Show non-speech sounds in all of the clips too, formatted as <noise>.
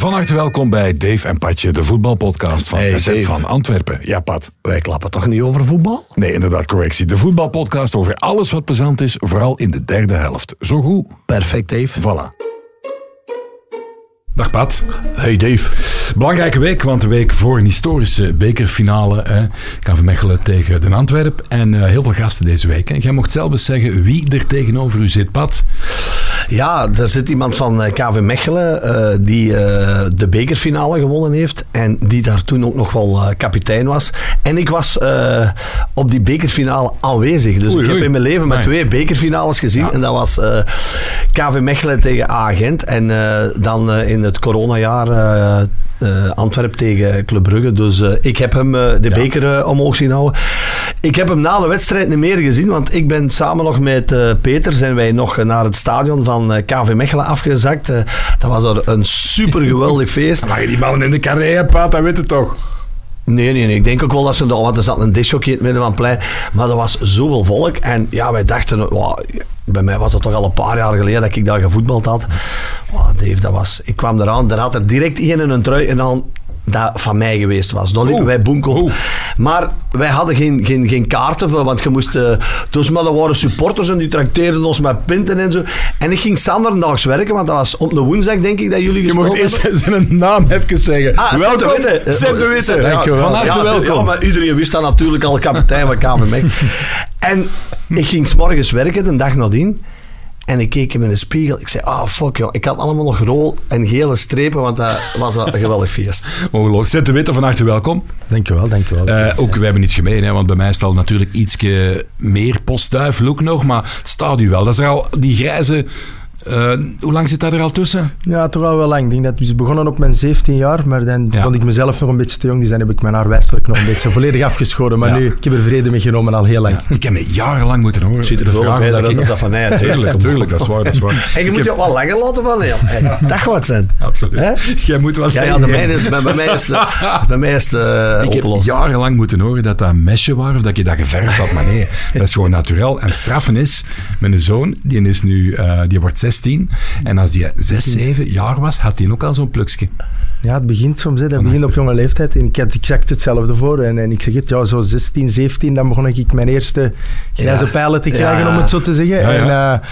Van harte welkom bij Dave en Patje, de voetbalpodcast van Hey, SZ Dave. van Antwerpen. Ja, Pat. Wij klappen toch niet over voetbal? Nee, inderdaad, correctie. De voetbalpodcast over alles wat plezant is, vooral in de derde helft. Zo goed. Perfect, Dave. Voilà. Dag Pat. Hey, Dave. Belangrijke week, want de week voor een historische bekerfinale. Hè. KV Mechelen tegen Den Antwerp. En eh, heel veel gasten deze week. Hè. Jij mocht zelf eens zeggen wie er tegenover u zit, Pat. Ja, er zit iemand van eh, KV Mechelen eh, die eh, de bekerfinale gewonnen heeft. En die daar toen ook nog wel kapitein was. En ik was op die bekerfinale aanwezig. Dus Oei, ik heb oei. in mijn leven maar Nee. twee bekerfinales gezien. Ja. En dat was KV Mechelen tegen A-Gent. En dan in het coronajaar eh, Antwerp tegen Club Brugge. Dus eh, ik heb hem eh, de beker omhoog zien houden. Ik heb hem na de wedstrijd niet meer gezien, want ik ben samen nog met Peter zijn wij nog naar het stadion van KV Mechelen afgezakt. Dat was er een super geweldig <laughs> feest. Maar je die mannen in de carré, Pat, dat weet het toch. Nee, nee, nee. Ik denk ook wel dat ze... Want er zat een disjockey in het midden van het plein. Maar er was zoveel volk. En ja, wij dachten... wauw, bij mij was het toch al een paar jaar geleden dat ik daar gevoetbald had. Wauw, Dave, dat was... Ik kwam eraan. Daar had er direct in een trui en dan dat van mij geweest was. Dan liepen wij boenkel. Oeh. Maar wij hadden geen, geen, geen kaarten voor, want je moest... eh, dus maar er waren supporters en die trakteerden ons met pinten en zo. En ik ging zanderdaags werken, want dat was op een woensdag, denk ik, dat jullie Je gespeeld mocht eerst <laughs> zijn naam even zeggen. Ah, Seb de Witte. Seb de Witte. Ja. Van harte ja, welkom. Ja, maar iedereen wist dat natuurlijk al, kapitein van KV Mechelen. <laughs> En ik ging s'morgens werken, de dag nadien. En ik keek in mijn spiegel. Ik zei, ah fuck joh. Ik had allemaal nog rood en gele strepen, want dat was een geweldig feest. Ongelooflijk. Zet de Witte, van harte welkom. Dankjewel, dankjewel. Eh, ook, we hebben iets gemeen, hè, want bij mij staat natuurlijk iets meer postduif look nog, maar het staat u wel. Dat is er al die grijze... eh, hoe lang zit dat er al tussen? Ja, toch al wel lang. Ik denk dat het is begonnen op mijn 17 jaar, maar dan Ja. vond ik mezelf nog een beetje te jong, dus dan heb ik mijn haar wijselijk nog een beetje volledig afgeschoren. Maar Ja. nu, ik heb er vrede mee genomen al heel lang. Ik heb me jarenlang moeten horen. Ziet er de veel vraag bij dat ik... dat van mij uit. Tuurlijk, tuurlijk, dat is waar. Dat is waar. <laughs> En je moet je ook wel langer laten van. Hey, dat gaat zijn. Absoluut. Jij moet wel Ja, zeggen... ja, de mijne is, bij, bij mij is de, bij mij is de eh, Ik heb jarenlang moeten horen dat dat een mesje was of dat je dat geverfd had. Maar nee, dat is gewoon natuurlijk. En straffen is, mijn zoon, die, is nu, eh, die wordt 16. En als die 6, 7 jaar was, had hij ook al zo'n plukje. Ja, het begint soms, hè. dat begint op jonge leeftijd. En ik had exact hetzelfde voor. En, en ik zeg het, ja, zo 16, 17, dan begon ik mijn eerste grijze Ja. pijlen te Ja. krijgen, om het zo te zeggen. Ja, ja. En eh,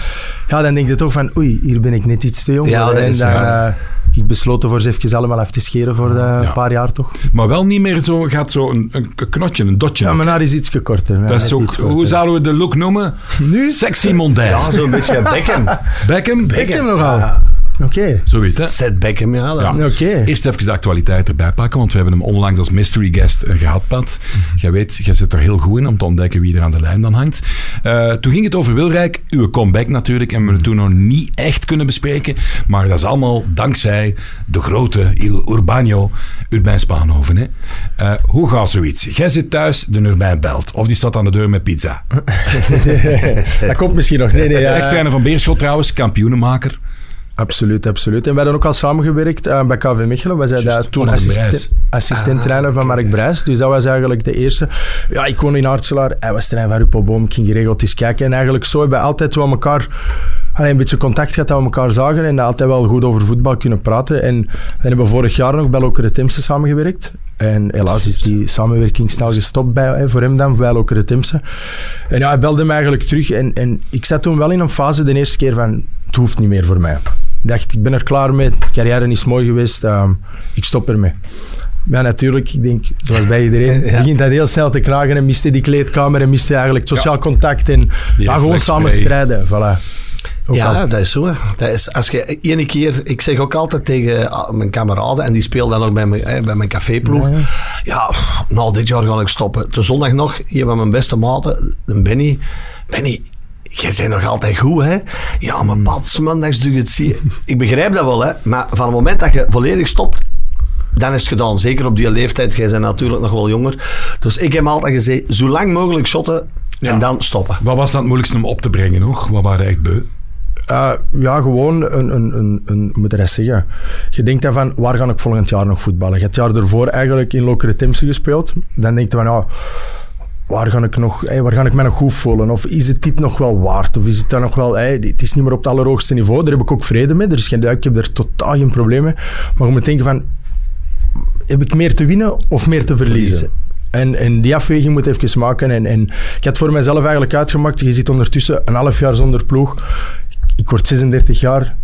ja, dan denk je toch van, oei, hier ben ik net iets te jong Ja, voor. dat En is- dan eh, ik besloten voor ze even allemaal af te scheren voor de, een paar jaar toch. Maar wel niet meer zo, gaat zo een, een knotje, een dotje. Ja, mijn haar is iets korter. dat is ook, hoe zouden we de look noemen? Nu? Sexy mondain. Ja, zo'n beetje Beckham. <laughs> Beckham? Ik hem nogal. Ja. Oké. Zoiets, hè? Zet Beckham, ja. Oké. Eerst even de actualiteit erbij pakken, want we hebben hem onlangs als mystery guest eh, gehad, Pat. Jij weet, jij zit er heel goed in om te ontdekken wie er aan de lijn dan hangt. Eh, toen ging het over Wilrijk, uw comeback natuurlijk, en we hebben het toen nog niet echt kunnen bespreken, maar dat is allemaal dankzij de grote Il Urbano, Urbijn Spaanhoven. Hè? Eh, hoe gaat zoiets? Jij zit thuis, de Urbijn belt, of die staat aan de deur met pizza. <laughs> dat komt misschien nog. Nee, nee, ja. Ex-trainer van Beerschot trouwens, kampioenenmaker. Absoluut, absoluut. En we hadden ook al samengewerkt eh, bij KV Mechelen. We zijn daar toen Mark assiste- Brijs. assistent-trainer van Mark Brijs. Dus dat was eigenlijk de eerste. Ja, ik woon in Hartselaar. Hij was trainer van Ruppelboom. Ik ging geregeld eens kijken. En eigenlijk zo hebben we altijd wel elkaar... allee, een beetje contact gehad dat we elkaar zagen en altijd wel goed over voetbal kunnen praten. En dan hebben we vorig jaar nog bij Lokere Timse samengewerkt. En helaas is die samenwerking snel gestopt bij, hè, voor hem dan, bij Lokere Timse. En ja, hij belde me eigenlijk terug. En, en ik zat toen wel in een fase de eerste keer van, het hoeft niet meer voor mij. Ik dacht, ik ben er klaar mee. De carrière is mooi geweest. ehm, ik stop ermee. Ja, natuurlijk. Ik denk, zoals bij iedereen, <laughs> Ja. begint dat heel snel te knagen en miste die kleedkamer en miste eigenlijk het sociaal contact en ja, gewoon samen strijden. Voilà. Ook Ja, al- dat is zo. Dat is, als je ene keer, ik zeg ook altijd tegen ah, mijn kameraden, en die speelt dan ook bij mijn, bij mijn caféploeg. Ja, ja. Ja, pff, nou, dit jaar ga ik stoppen. De zondag nog, een van mijn beste maten, Benny. Benny, jij bent nog altijd goed, hè? Ja, maar pats, man, dat doe je het zie. Ik begrijp dat wel, hè? Maar van het moment dat je volledig stopt, dan is het gedaan. Zeker op die leeftijd. Jij bent natuurlijk nog wel jonger. Dus ik heb altijd gezegd, zo lang mogelijk shotten Ja. en dan stoppen. Wat was dan het moeilijkste om op te brengen nog? Wat waren echt beu? Eh, ja, gewoon een, een, een, een, moet ik dat zeggen? Je denkt dan van, waar ga ik volgend jaar nog voetballen? Je hebt het jaar ervoor eigenlijk in Lokere Timse gespeeld. Dan denk je van, ja, waar ga ik, nog, hey, waar ga ik mij nog goed voelen? Of is het dit nog wel waard? Of is het dan nog wel... Hey, het is niet meer op het allerhoogste niveau. Daar heb ik ook vrede mee. Er is geen, ik heb er totaal geen probleem mee. Maar je moet denken van... Heb ik meer te winnen of meer te verliezen? En, en die afweging moet even maken. En, en ik had voor mezelf eigenlijk uitgemaakt. Je zit ondertussen een half jaar zonder ploeg. Ik word 36 jaar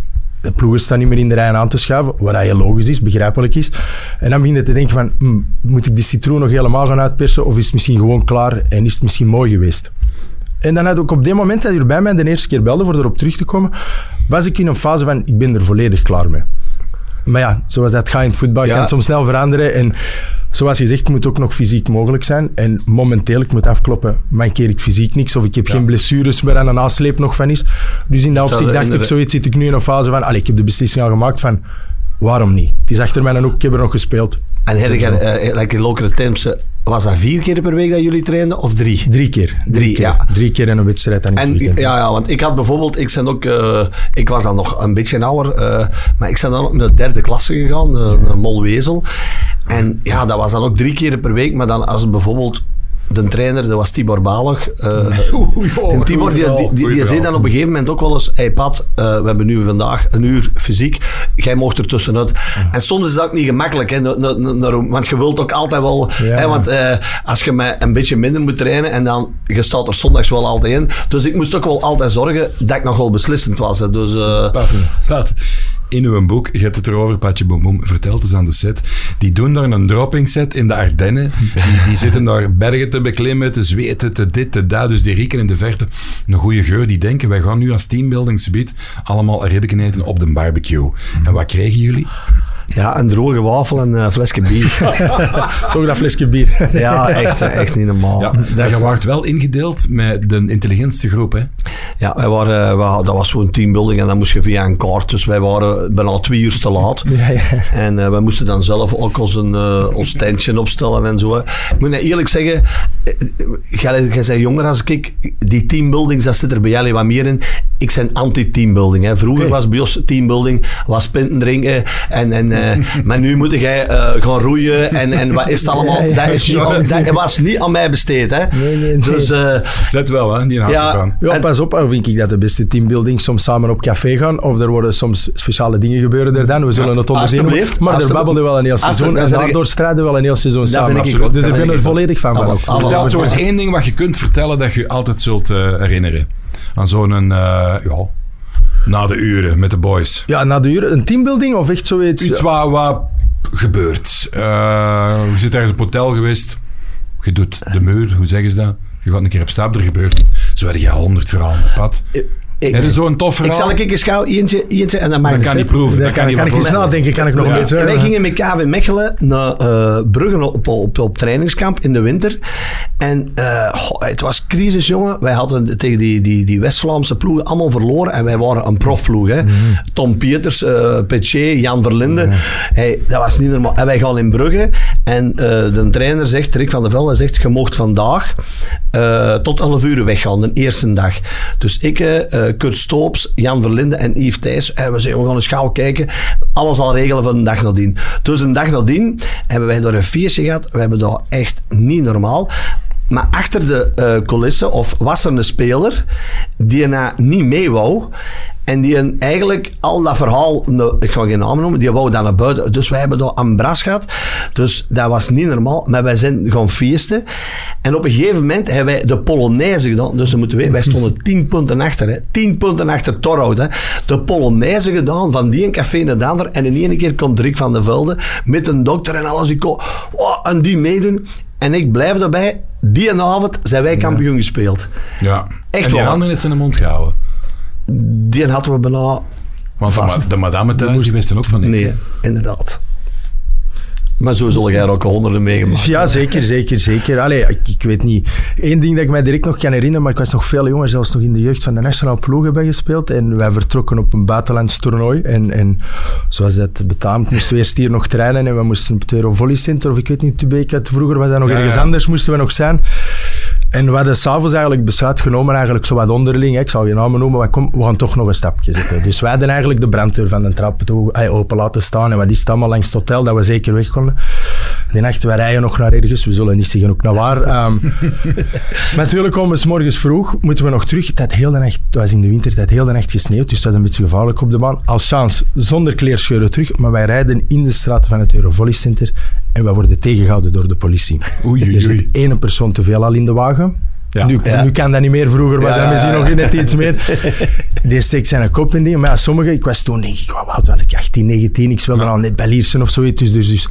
de ploegen staan niet meer in de rij aan te schuiven, wat heel logisch is, begrijpelijk is. En dan begin je te denken van, hm, moet ik die citroen nog helemaal gaan uitpersen of is het misschien gewoon klaar en is het misschien mooi geweest? En dan had ik op dit moment dat je bij mij de eerste keer belde voor erop terug te komen, was ik in een fase van, ik ben er volledig klaar mee. Maar ja, zoals dat gaat in het voetbal, kan het soms snel veranderen. En zoals je zegt, het moet ook nog fysiek mogelijk zijn. En momenteel, ik moet afkloppen, mankeer ik fysiek niks. Of ik heb geen blessures waar aan een nasleep nog van is. Dus in dat opzicht dacht ik, zoiets zit ik nu in een fase van... Allee, ik heb de beslissing al gemaakt van, waarom niet? Het is achter mij en ook, ik heb er nog gespeeld. En heb je, uh, like in Lokere Temse, was dat vier keer per week dat jullie trainden of drie? Drie keer. Drie, keer. ja. Drie keer in een wedstrijd en, en ja, ja, want ik had bijvoorbeeld, ik, zijn ook, uh, ik was dan nog een beetje ouder, uh, maar ik ben dan ook naar de derde klasse gegaan, een Molwezel. En ja, dat was dan ook drie keer per week, maar dan als het bijvoorbeeld de trainer, dat was Tibor Balog. Uh, Tibor, die, die, die, die zei dan op een gegeven moment ook wel eens, hey Pat, uh, we hebben nu vandaag een uur fysiek, jij mocht er tussenuit. En soms is dat ook niet gemakkelijk, hè, want je wilt ook altijd wel, ja. hè, want uh, als je met een beetje minder moet trainen en dan, je staat er zondags wel altijd in. Dus ik moest ook wel altijd zorgen dat ik nog wel beslissend was. Hè. Dus, Pat, Pat, in uw boek, je hebt het erover, Patje Boom vertelt eens aan de set. Die doen daar een dropping set in de Ardennen. Die, zitten daar bergen te beklimmen, te zweten, te dit, te dat. Dus die rieken in de verte een goede geur. Die denken, wij gaan nu als teambuildingsgebied allemaal ribben eten op de barbecue. En wat kregen jullie? Ja, een droge wafel en een flesje bier. <laughs> Toch dat flesje bier. ja, echt, echt niet normaal. Ja, dat je wordt wel ingedeeld met de intelligentste groep, hè? Ja, wij waren, wij, dat was zo'n teambuilding en dan moest je via een kaart. Dus wij waren bijna twee uur te laat. Ja, ja. En uh, wij moesten dan zelf ook ons, een, uh, ons tentje opstellen en zo. Ik moet eerlijk zeggen, jij, jij bent jonger als ik. Die teambuildings, dat zit er bij jullie wat meer in. Ik ben anti-teambuilding. Vroeger okay. was bij ons teambuilding, was pinten drinken en, en uh, maar nu moet jij uh, gaan roeien en, en wat is het allemaal? Ja, ja, dat, is niet, dat was niet aan mij besteed. Hè? Nee, nee, nee. Dus, uh, Zet wel, hè, die ja, gaan. Ja, pas op, dan vind ik dat de beste teambuilding soms samen op café gaan of er worden soms speciale dingen gebeuren er dan. We zullen het onderzien. Maar er babbelen wel een heel seizoen en daardoor strijden we wel een heel seizoen samen. Ik dus ik ben er volledig van. van Vertel zo eens één ding wat je kunt vertellen dat je altijd zult herinneren. Aan zo'n, ja na de uren met de boys. Ja, na de uren. Een teambuilding of echt zoiets? Iets wat, wat gebeurt. Uh, je zit ergens op hotel geweest. Je doet de muur, hoe zeggen ze dat? Je gaat een keer op stap, er gebeurt Zo heb je honderd verhalen op pad. Ik, is zo'n tof verhaal. Ik zal een keer schouw, eentje, eentje en dan mag ik kan niet proeven. Dat, kan, kan ik eens nadenken, kan ik nog ja. een beetje. Wij gingen met KV Mechelen naar uh, Bruggen op, op, op, trainingskamp in de winter. En uh, goh, het was crisis, jongen. Wij hadden tegen die, die, die West-Vlaamse ploegen allemaal verloren. En wij waren een profploeg. Hè. Mm. Tom Pieters, uh, Petje, Jan Verlinde. Mm. Hey, dat was niet normaal. En wij gaan in Brugge. En de trainer zegt, Rick van der Velde zegt, je mocht vandaag tot 11 uur weggaan, de eerste dag. Dus ik Kurt Stoops, Jan Verlinde en Yves Thijs. En we zeggen, we gaan eens gauw kijken. Alles al regelen van de dag nadien. Dus een dag nadien hebben wij daar een feestje gehad. We hebben daar echt niet normaal. Maar achter de uh, coulissen, of was er een speler die na niet mee wou. En die eigenlijk al dat verhaal, ik ga geen naam noemen, die wou dan naar buiten. Dus wij hebben daar ambras gehad. Dus dat was niet normaal. Maar wij zijn gaan feesten. En op een gegeven moment hebben wij de Polonaise gedaan. Dus we moeten weten, wij stonden <laughs> tien punten achter. Hè. Tien punten achter Torhout. Hè. De Polonaise gedaan, van die een café naar de ander. En in één keer komt Rick van der Velde met een dokter en alles. Ik oh, en die meedoen. En ik blijf erbij, die avond zijn wij kampioen gespeeld. Ja. Echt en die handen in zijn mond gehouden. Die hadden we bijna Want vast. de madame thuis, die wisten ook van niks. Nee, inderdaad. Maar zo zal jij er ook honderden meegemaakt Ja, zeker, zeker, zeker. Allee, ik, ik, weet niet. Eén ding dat ik mij direct nog kan herinneren, maar ik was nog veel jonger, zelfs nog in de jeugd van de nationale ploeg hebben gespeeld. En wij vertrokken op een buitenlands toernooi. En, en zoals dat betaamt, moesten we eerst hier nog trainen. En we moesten op het Volley Center, of ik weet niet, uit vroeger was dat nog ergens anders, moesten we nog zijn. En we hadden s'avonds eigenlijk besluit genomen, eigenlijk zo wat onderling. Hè. Ik zal je namen noemen, maar kom, we gaan toch nog een stapje zetten. Dus wij hadden eigenlijk de branddeur van de trap toe, open laten staan. En wat is het allemaal langs het hotel, dat we zeker weg konden. Die nacht, wij rijden nog naar ergens, we zullen niet zeggen ook naar waar. <laughs> Maar natuurlijk komen we 's morgens vroeg, moeten we nog terug. Het had heel de nacht, het was in de winter, het had heel de nacht gesneeuwd, dus het was een beetje gevaarlijk op de baan. Als chance, zonder kleerscheuren terug, maar wij rijden in de straten van het Eurovolley Center en wij worden tegengehouden door de politie. Oei, oei, Er zit één persoon te veel al in de wagen. Ja. Nu, Ja. nu kan dat niet meer, vroeger was dat misschien nog net iets meer. <laughs> Die steekt zijn kop in die. Maar ja, sommigen, ik was toen denk ik, wat was ik, 18, 19, ik speelde al net bij Liersen of zoiets. Dus, dus, dus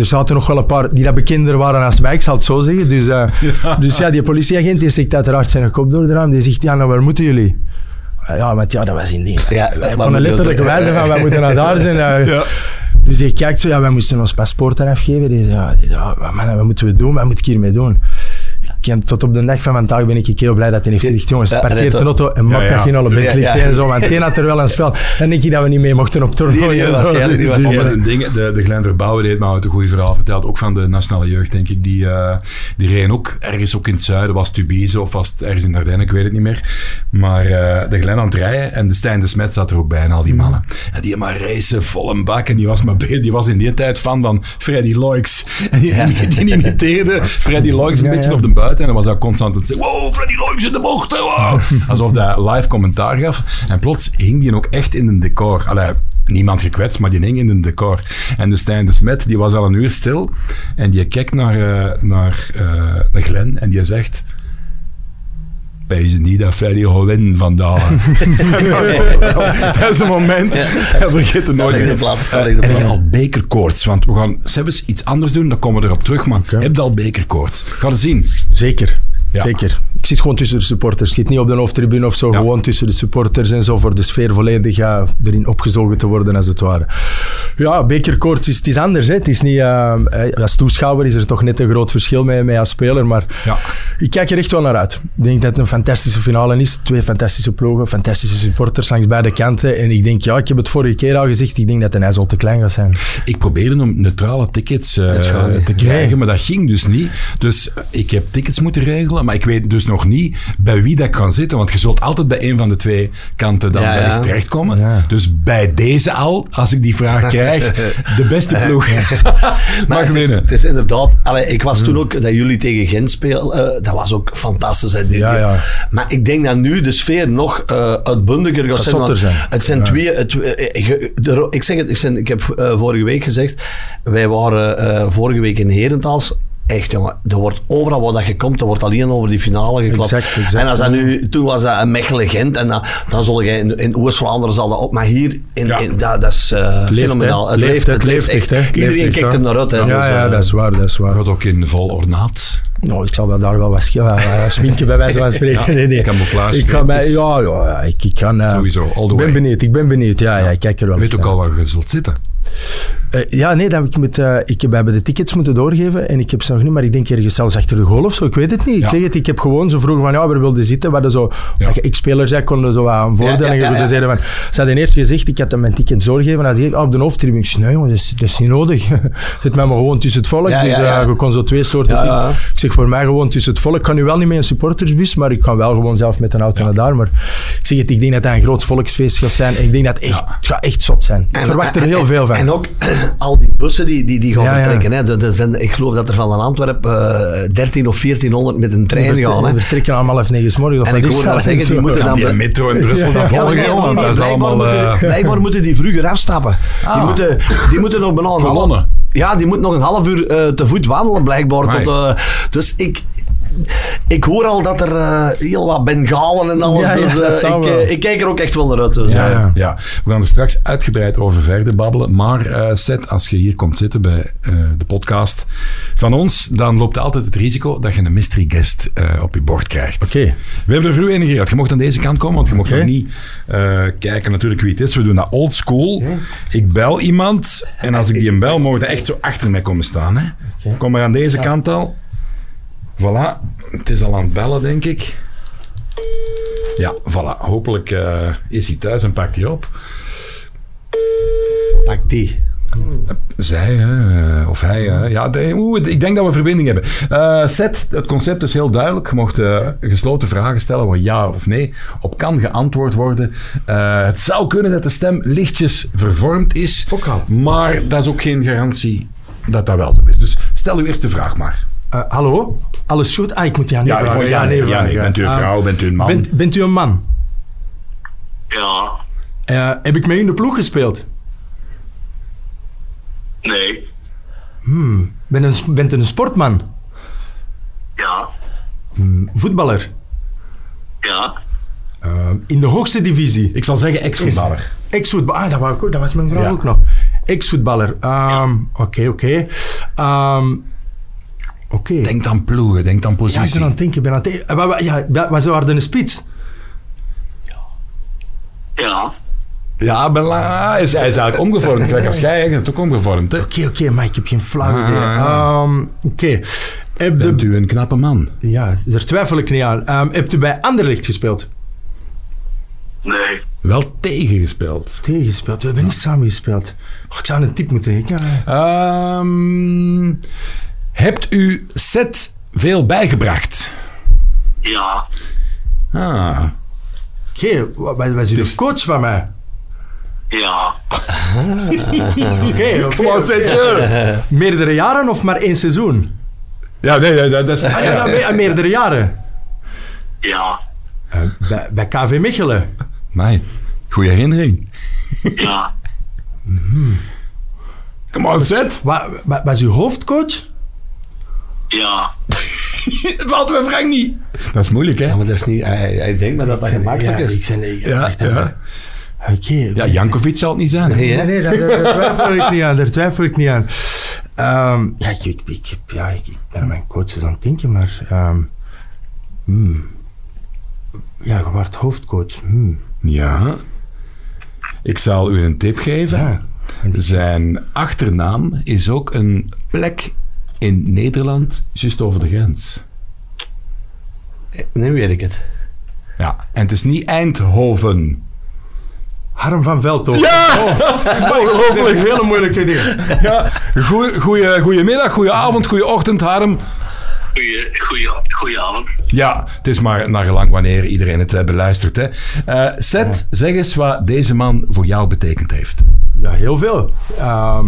er zaten nog wel een paar die dat bekender waren als mij, ik zal het zo zeggen. Dus eh, <laughs> ja, dus ja die politieagent die steekt uiteraard zijn kop door de raam. Die zegt, ja, nou waar moeten jullie? Ja, maar ja, dat was in die. Ja, wij konden letterlijk ook- wijzen van, wij moeten naar daar zijn. eh. <laughs> Ja. Dus die kijkt zo, ja, wij moesten ons paspoort afgeven. Die zei, ja, ja wat, man, wat moeten we doen? Wat moet ik hiermee doen? Tot op de dag van vandaag ben ik heel blij dat hij heeft gezegd, jongens, Ja, parkeer de red- auto en maak Ja, dat ja. geen alle bent Ja, ligt ja. en zo. Want een had er wel een spel. Dan denk je dat we niet mee mochten op toernooi. Nee, en Dus, Maar de, de, Glenn Verbouwen deed me altijd een goed verhaal verteld. Ook van de nationale jeugd, denk ik. Die, eh die reden ook ergens ook in het zuiden. Was het Tubize of was het ergens in Ardennen? Ik weet het niet meer. Maar eh, de Glenn aan het rijden en de Stijn de Smet zat er ook bij en al die mannen. En die maar racen vol een bak. En die was, maar, die was in die tijd fan van Freddy Loix. En die, die, die imiteerde <laughs> Freddy Loix een Ja, beetje ja. op de buiten. En dan was dat constant aan het zeggen. Wow, Freddy Loix in de bocht. Wow. <laughs> Alsof hij live commentaar gaf. En plots hing die ook echt in een decor. Allee, niemand gekwetst, maar die hing in een decor. En de Stijn de Smet, die was al een uur stil. En die kijkt naar, eh, naar eh, de Glen en die zegt... Pees niet dat Freddy gaat winnen vandaag. dat is een moment. Hij vergeet het nooit de plaats, de je al bekerkoorts? Want we gaan zelfs iets anders doen, dan komen we erop terug. Maar heb je al bekerkoorts? Ga het zien. Zeker. Ja. Zeker. Ik zit gewoon tussen de supporters. Ik zit niet op de hoofdtribune of zo. Ja. Gewoon tussen de supporters en zo. Voor de sfeer volledig ja, erin opgezogen te worden, als het ware. Ja, bekerkoorts is, het is anders. Hè. Het is niet, eh, eh, als toeschouwer is er toch net een groot verschil mee, mee als speler. Maar Ja. ik kijk er echt wel naar uit. Ik denk dat het een fantastische finale is. Twee fantastische ploegen, fantastische supporters langs beide kanten. En ik denk, ja, ik heb het vorige keer al gezegd, ik denk dat de IJssel te klein gaat zijn. Ik probeerde om neutrale tickets eh, te krijgen, Nee. maar dat ging dus niet. Dus ik heb tickets moeten regelen, maar ik weet dus nog niet bij wie dat kan zitten. Want je zult altijd bij een van de twee kanten dan Ja, wellicht ja. terechtkomen. Ja. Dus bij deze al, als ik die vraag krijg, <laughs> de beste ploeg <laughs> Maar mag het is, winnen. het is inderdaad... Allee, ik was toen ook, dat jullie tegen Gent speelden, dat was ook fantastisch. Hè, Ja, ja. Maar ik denk dat nu de sfeer nog eh uitbundiger gaat zijn. zotter want zijn. Het zijn Ja. twee... Het, eh, ik zeg het, ik, zijn, ik heb eh, vorige week gezegd, wij waren eh, vorige week in Herentals Echt, jongen. Er wordt overal waar dat je komt, er wordt alleen over die finale geklapt. Exact, exact. En als dat nu, toen was dat een Mechelen-Gent en dan, dan zal je in, in Oost-Vlaanderen zal dat op. Maar hier, in, Ja. in, dat, dat is eh, leeft, fenomenaal. hè. Leeft, het leeft echt, hè. Het Iedereen leeft kijkt hè. er naar uit. Hè. Ja, Dus, ja, eh, dat is waar, dat is waar. Gaat ook in vol ornaat. Nou, ik zal wel daar wel wat sminken bij wijze van <laughs> spreken. nee, nee. camouflage Ik ga mij, streepjes. ja, ja, ja, ik, ik kan... eh, Sowieso, all the Ik ben benieuwd, ik ben benieuwd. Ja, ja, ik kijk er wel Je weet ook al waar je zult zitten. Eh, ja, nee, dat ik, moet, eh, ik heb hebben de tickets moeten doorgeven en ik heb ze nog niet, maar ik denk ergens zelfs achter de goal of zo. Ik weet het niet. Ik zeg het, ik heb gewoon, ze vroegen van ja, waar wilde zitten? We hadden zo, Ja. ja. ik-speler zei, konden zo aan Ja. Ze zeiden van, ze hadden eerst gezegd, ik had hem mijn tickets doorgegeven en hij zei, oh, op de hoofdtribune. Ik zei, nee jongen, dat is, dat is niet nodig. <laughs> Zit mij maar gewoon tussen het volk. Dus eh, je kon zo twee soorten dingen. Ik zeg voor mij gewoon tussen het volk. Ik kan nu wel niet met een supportersbus, maar ik kan wel gewoon zelf met een auto naar daar. Maar ik zeg het, ik denk dat dat een groot volksfeest gaat zijn. Ik denk dat het, echt, het gaat echt zot zijn. Ik En- verwacht er heel en- veel van. En ook <coughs> al die bussen die, die, die gaan Ja, ja. vertrekken. Hè. Zijn, ik geloof dat er van Antwerpen eh 13 of 1400 met een trein gaan. Hè. vertrekken allemaal even negen. Of En ik hoor dat? dat zeggen, die <laughs> moeten dan... die metro in Brussel dan volgen, want dat is blijkbaar allemaal... moeten, blijkbaar moeten die vroeger afstappen. Die, Ah. moeten, die moeten nog bijna een. Kolonnen. Ja, die moeten nog een half uur eh, te voet wandelen, blijkbaar. Tot, eh, dus ik... Ik hoor al dat er eh, heel wat Bengalen en alles. Ja, dus eh, ik, eh, ik kijk er ook echt wel naar uit. Dus, Ja, ja. Ja, we gaan er straks uitgebreid over verder babbelen. Maar eh Seth, als je hier komt zitten bij eh, de podcast van ons, dan loopt altijd het risico dat je een mystery guest eh, op je bord krijgt. Oké. We hebben er vroeg in gereeld. Je mocht aan deze kant komen, want je mocht nog niet eh, kijken natuurlijk wie het is. We doen dat old school. Ik bel iemand en als ik die een bel, mogen echt zo achter mij komen staan. Hè? Kom maar aan deze kant al. Voilà, het is al aan het bellen, denk ik. Ja, voilà. Hopelijk eh, is hij thuis en pakt hij op. Pak die. Zij, hè, eh, of hij. hè. ja, de- oeh, ik denk dat we verbinding hebben. Eh Seth, het concept is heel duidelijk. Je mocht eh, gesloten vragen stellen waar ja of nee op kan geantwoord worden. Eh, het zou kunnen dat de stem lichtjes vervormd is, maar dat is ook geen garantie dat dat wel zo is. Dus stel uw eerste vraag maar. Eh, hallo? Alles goed? Ah, ik moet ja niet Ja, vragen. ja, nee, ja, nee. Bent u een vrouw, bent u een man? Bent, bent u een man? Ja, Eh, heb ik mee in de ploeg gespeeld? nee, Ben een, bent u een sportman? ja, Voetballer? ja, Eh, in de hoogste divisie? Ik zal zeggen ex-voetballer. Ex-voetballer. Ah, dat, wou ik ook- dat was mijn vraag Ja. ook nog. Ex-voetballer. Ehm, Oké, oké. Ehm, Oké. Denk aan ploegen, denk aan Ja, ik positie. ben aan het denken. ik Ben aan het denken. Eh, Ja, wa- was er een spits? ja. Ja, Bella is, hij is eigenlijk omgevormd. Kijk, als jij eigenlijk ook omgevormd, hè? Oké, oké, maar ik heb geen flauw Ah, idee. ja. Ehm, Oké. Heb Bent de... u een knappe man? Ja, daar twijfel ik niet aan. Ehm heb je bij Anderlecht gespeeld? Nee, Wel tegengespeeld. Tegengespeeld? We hebben niet samen gespeeld. Ik zou een tip moeten geven. Ja. Ehm, hebt u Seth veel bijgebracht? ja, Ah, wa- was u Dus- de coach van mij? ja. Oké, <laughs> oké. Kom on, Setje. Meerdere jaren of maar één seizoen? Ja, nee, nee, dat is... Ah, ja, nou, me- meerdere jaren. Ja, Eh, bij, bij KV Mechelen. Mij, goede herinnering. ja, <laughs> Kom on, Seth. Wa- wa- was u hoofdcoach? Ja, <laughs> Het valt me Frank niet. Dat is moeilijk, hè? Ja, maar dat is niet... Hij, hij denkt maar dat dat gemakkelijk ja, is. Ik zei, Ja, ja. Oké. Ja, Jankovic zal het niet zijn. Nee, hè? Nee, nee, daar, twijfel ik niet aan. Daar twijfel ik niet aan. Ehm, ja, ik, ik, ja ik, ik ben aan mijn coaches aan het denken, maar... ehm, hmm. Ja, je wordt hoofdcoach. Hmm. Ja. Ik zal u een tip geven. Ja. Zijn achternaam is ook een plek in Nederland, juist over de grens. Nu weet ik het. Ja, en het is niet Eindhoven. Harm van Veldhoven. Ja! <laughs> Ongelooflijk. Een hele moeilijke ding. ja. Goeie, goeie, goedemiddag, goedenavond, goeieochtend, Harm. goeie, goeie, goeie avond. Ja, het is maar naar gelang wanneer iedereen het eh, beluistert. Hè. Eh, Seth, zeg eens wat deze man voor jou betekend heeft. Ja, heel veel. Ehm,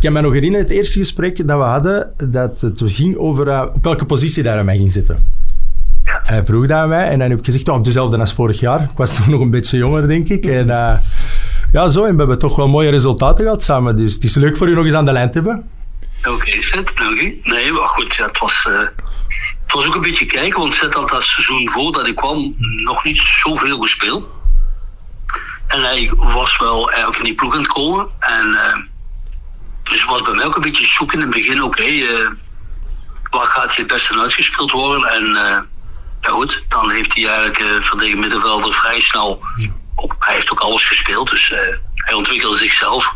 kan me nog herinneren, het eerste gesprek dat we hadden, dat het ging over eh, op welke positie daar aan mij ging zitten. Ja. Hij vroeg dat aan mij en dan heb ik gezegd, oh, op dezelfde als vorig jaar. Ik was <laughs> nog een beetje jonger, denk ik. En eh, ja, zo. En we hebben toch wel mooie resultaten gehad samen. Dus het is leuk voor u nog eens aan de lijn te hebben. Oké, dank u. Nee, maar goed, ja, het, was, eh, het was ook een beetje kijken, want Zet had dat seizoen voordat ik kwam nog niet zoveel gespeeld. En hij was wel eigenlijk in die ploeg aan het komen. En dus was bij mij ook een beetje zoeken in het begin, oké, eh, waar gaat hij het beste uitgespeeld worden? En eh, ja goed, dan heeft hij eigenlijk uh, verdediger middenvelder vrij snel, hij heeft ook alles gespeeld, dus hij ontwikkelde zichzelf.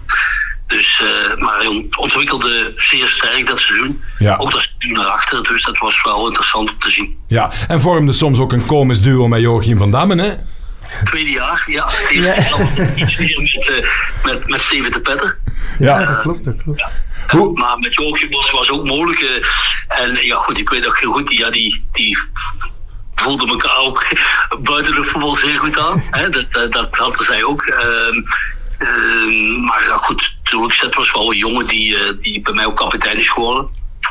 Dus, maar hij ontwikkelde zeer sterk dat seizoen. Ja. Ook dat seizoen naar achter. Dus dat was wel interessant om te zien. Ja, en vormde soms ook een komisch duo met Joachim van Dammen, hè? Tweede jaar, ja. Het iets meer met, uh, met, met Steven de Petter. Ja, ja, dat klopt, dat klopt. Ja. Hoe? Maar met Joachim was, was ook mogelijk. Uh, en ja, goed, ik weet nog heel goed, die, ja, die, die voelde elkaar ook <laughs> buiten de voetbal zeer goed aan. Hè? Dat, dat, dat hadden zij ook. Uh, Uh, maar ja, goed, toen Zet was wel een jongen die, uh, die bij mij ook kapitein is geworden.